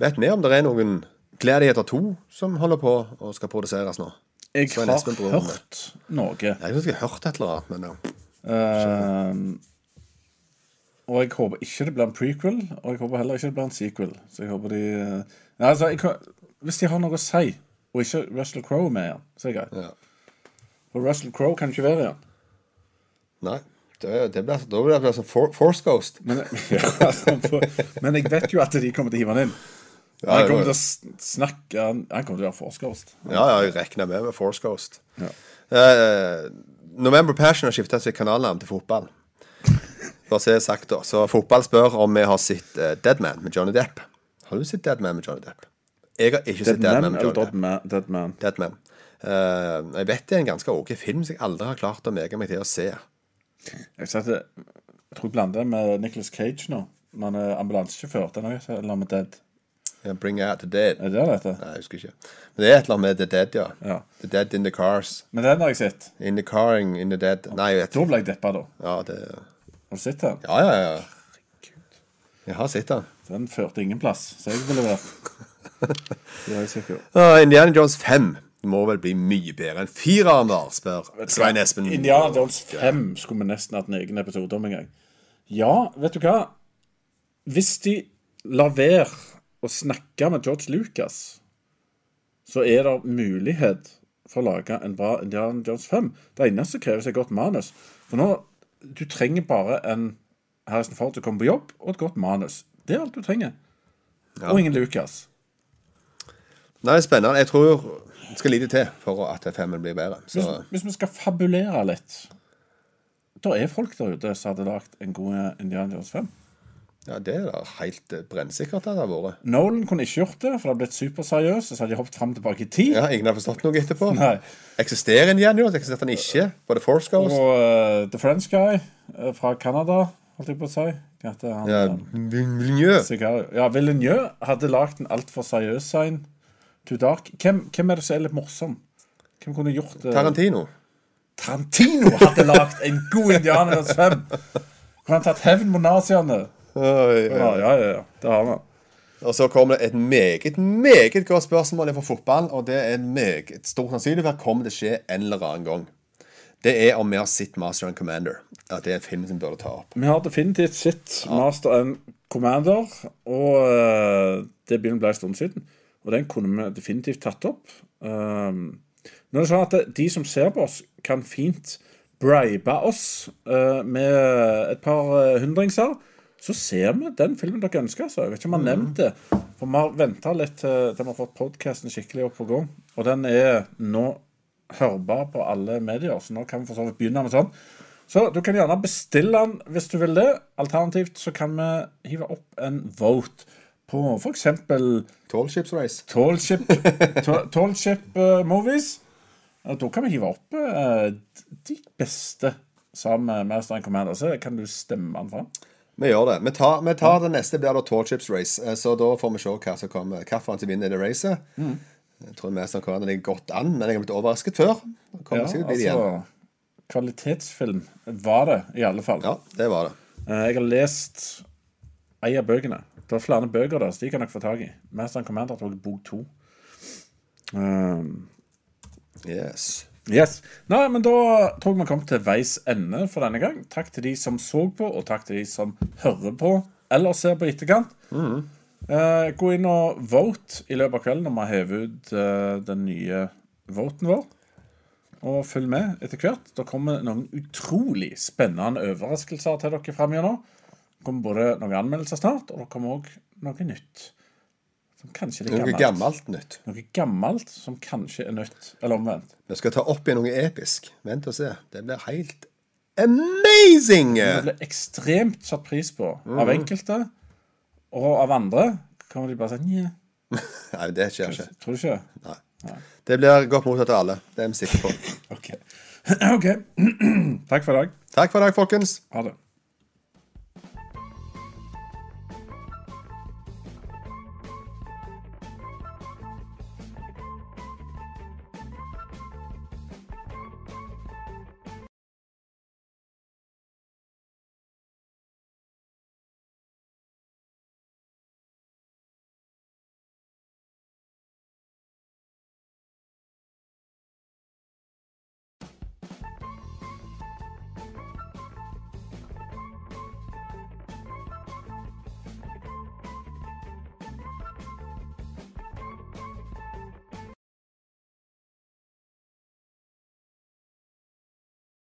Speaker 1: Vet vi om det er noen Gladiator 2 som holder på og skal produseres nå?
Speaker 5: Jeg har hørt noe.
Speaker 1: Jeg synes jeg har hørt et eller annet, men ja.
Speaker 5: Uh, og jeg håper ikke det blir en prequel, og jeg håper heller ikke det blir en sequel. Så jeg håper de Nei, altså, jeg, Hvis de har noe å si, og ikke Russell Crowe er med igjen, så er det greit.
Speaker 1: Ja.
Speaker 5: For Russell Crowe kan ikke være igjen.
Speaker 1: Nei. Det, det blir, da blir det sånn For, Force Ghost.
Speaker 5: Men, ja, altså, for- men jeg vet jo at de kommer til å hive han inn.
Speaker 1: Ja,
Speaker 5: Han kommer til å snakke Han, kommer til å være forskerhost.
Speaker 1: Ja, ja, jeg regner med med Force Ghost.
Speaker 5: Ja.
Speaker 1: Eh, November Passion har skifta sitt kanalnavn til fotball. For å se sagt da Så fotball spør om vi har sett uh, Deadman med Johnny Depp. Har du sett Deadman med Johnny Depp? Jeg har ikke
Speaker 5: Dead
Speaker 1: sett Deadman
Speaker 5: Man
Speaker 1: med Johnny Depp.
Speaker 5: Man? Dead Man.
Speaker 1: Deadman. Uh, jeg vet det er en ganske ok film som jeg aldri har klart å mege meg til å se.
Speaker 5: Jeg, setter, jeg tror jeg blander med Nicholas Cage nå. Når han er ambulansesjåfør. Den er eller med Dead.
Speaker 1: Ja, Bring Out the Dead.
Speaker 5: Er det det det heter?
Speaker 1: Nei, jeg husker ikke. Men det er et eller annet med The Dead, ja.
Speaker 5: Ja.
Speaker 1: The Dead in the Cars.
Speaker 5: Men den har jeg sett.
Speaker 1: In the Caring in the Dead. Nei, jeg vet
Speaker 5: Da ble jeg deppa, da.
Speaker 1: Ja, det
Speaker 5: Har du sett den?
Speaker 1: Ja, ja, ja. Jeg har sett den.
Speaker 5: Den førte ingen plass, så jeg ville vært Det er jeg sikker på.
Speaker 1: Uh, Indiana Jones 5 må vel bli mye bedre enn fireren andre», spør Svein Espen.
Speaker 5: Indiana Jones 5 skulle vi nesten hatt en egen episode om en gang. Ja, vet du hva? Hvis de lar være å snakke med George Lucas, så er det mulighet for å lage en bra Indiana Jones 5. Det eneste som kreves, er godt manus. For nå Du trenger bare en Harrison Ford til å komme på jobb, og et godt manus. Det er alt du trenger. Og ingen Lucas.
Speaker 1: Nei, spennende. Jeg tror det skal lite til for at femmen blir bedre.
Speaker 5: Hvis,
Speaker 1: Så
Speaker 5: hvis vi skal fabulere litt Da er folk der ute som hadde lagd en god Indiana Jones 5.
Speaker 1: ja, det er da helt eh, brennsikkert det har vært.
Speaker 5: Nolan kunne ikke gjort det, for det hadde blitt superseriøst. Og så hadde de hoppet fram og tilbake i tid.
Speaker 1: Ja, Ingen har forstått noe etterpå.
Speaker 5: Nei.
Speaker 1: Eksisterer Indiana jo? Eksisterte han ikke? På The Force Ghost?
Speaker 5: Og uh, The French Guy uh, fra Canada, holdt jeg på å si. Hette han?
Speaker 1: Ja, Villeneuve.
Speaker 5: Ja, Villeneuve hadde lagd en altfor seriøs sign. to Dark. Hvem, hvem er det som er litt morsom? Hvem kunne gjort det?
Speaker 1: Tarantino.
Speaker 5: Tarantino hadde lagd en god indianer Jones 5. Kunne han tatt hevn mot naziene?
Speaker 1: Oi,
Speaker 5: Ja, ja, ja. ja. Det har vi.
Speaker 1: Og så kommer det et meget, meget godt spørsmål fra fotball, og det er en meget stor sannsynlighet kommer det skje en eller annen gang. Det er om vi har sett Master and Commander. At det er en film som burde ta opp.
Speaker 5: Vi har definitivt sett Master and Commander, og eh, det begynner å bli en stund siden. Og den kunne vi definitivt tatt opp. Um, nå er det sånn at de som ser på oss, kan fint bribe oss eh, med et par uh, hundringser. Så ser vi den filmen dere ønsker. Så jeg vet ikke om vi har nevnt det. For vi har venta litt til vi har fått podkasten skikkelig opp og gå. Og den er nå hørbar på alle medier, så nå kan vi for så vidt begynne med sånn. Så du kan gjerne bestille den hvis du vil det. Alternativt så kan vi hive opp en vote på f.eks.
Speaker 1: Tall Ships Race.
Speaker 5: Tallship Tall- Tallship uh, Movies. Og Da kan vi hive opp uh, de beste sammen med Master and Commander. Så kan du stemme den fram.
Speaker 1: Vi gjør det. Vi tar, vi tar det neste blir det Tall Chips Race. Eh, Så da får vi se hva som kommer. Hvilken som vinner det racet. Jeg tror mest av hverandre ligger godt an, men jeg har blitt overrasket før. Kommer
Speaker 5: Ja,
Speaker 1: sikkert bli igjen.
Speaker 5: altså, kvalitetsfilm var det, i alle fall.
Speaker 1: Ja, det var det.
Speaker 5: Eh, Jeg har lest ei av bøkene. Det var flere bøker der, så de kan dere få tak i. Master and Commander tok bok to. Um,
Speaker 1: Yes.
Speaker 5: Yes. Nei, men da tror jeg vi kom til veis ende for denne gang. Takk til de som så på, og takk til de som hører på eller ser på etterkant. Eh, gå inn og vote i løpet av kvelden når vi har hevet ut eh, den nye voten vår. Og følg med etter hvert. Det kommer noen utrolig spennende overraskelser til dere framover. Det kommer både noen anmeldelser snart, og det kommer òg noe nytt. Som kanskje er
Speaker 1: Noe
Speaker 5: gammelt.
Speaker 1: nytt.
Speaker 5: Noe gammelt som kanskje er nytt. Eller omvendt.
Speaker 1: Vi skal ta opp igjen noe episk. Vent og se. Det blir helt amazing!
Speaker 5: Det blir ekstremt satt pris på av enkelte, og av andre kommer de bare si Nja,
Speaker 1: Nei, det skjer ikke.
Speaker 5: tror du ikke?
Speaker 1: Nei. Det blir godt mottatt av alle. Det er vi sikre på.
Speaker 5: OK. okay. Takk for i dag.
Speaker 1: Takk for i dag, folkens.
Speaker 5: Ha det.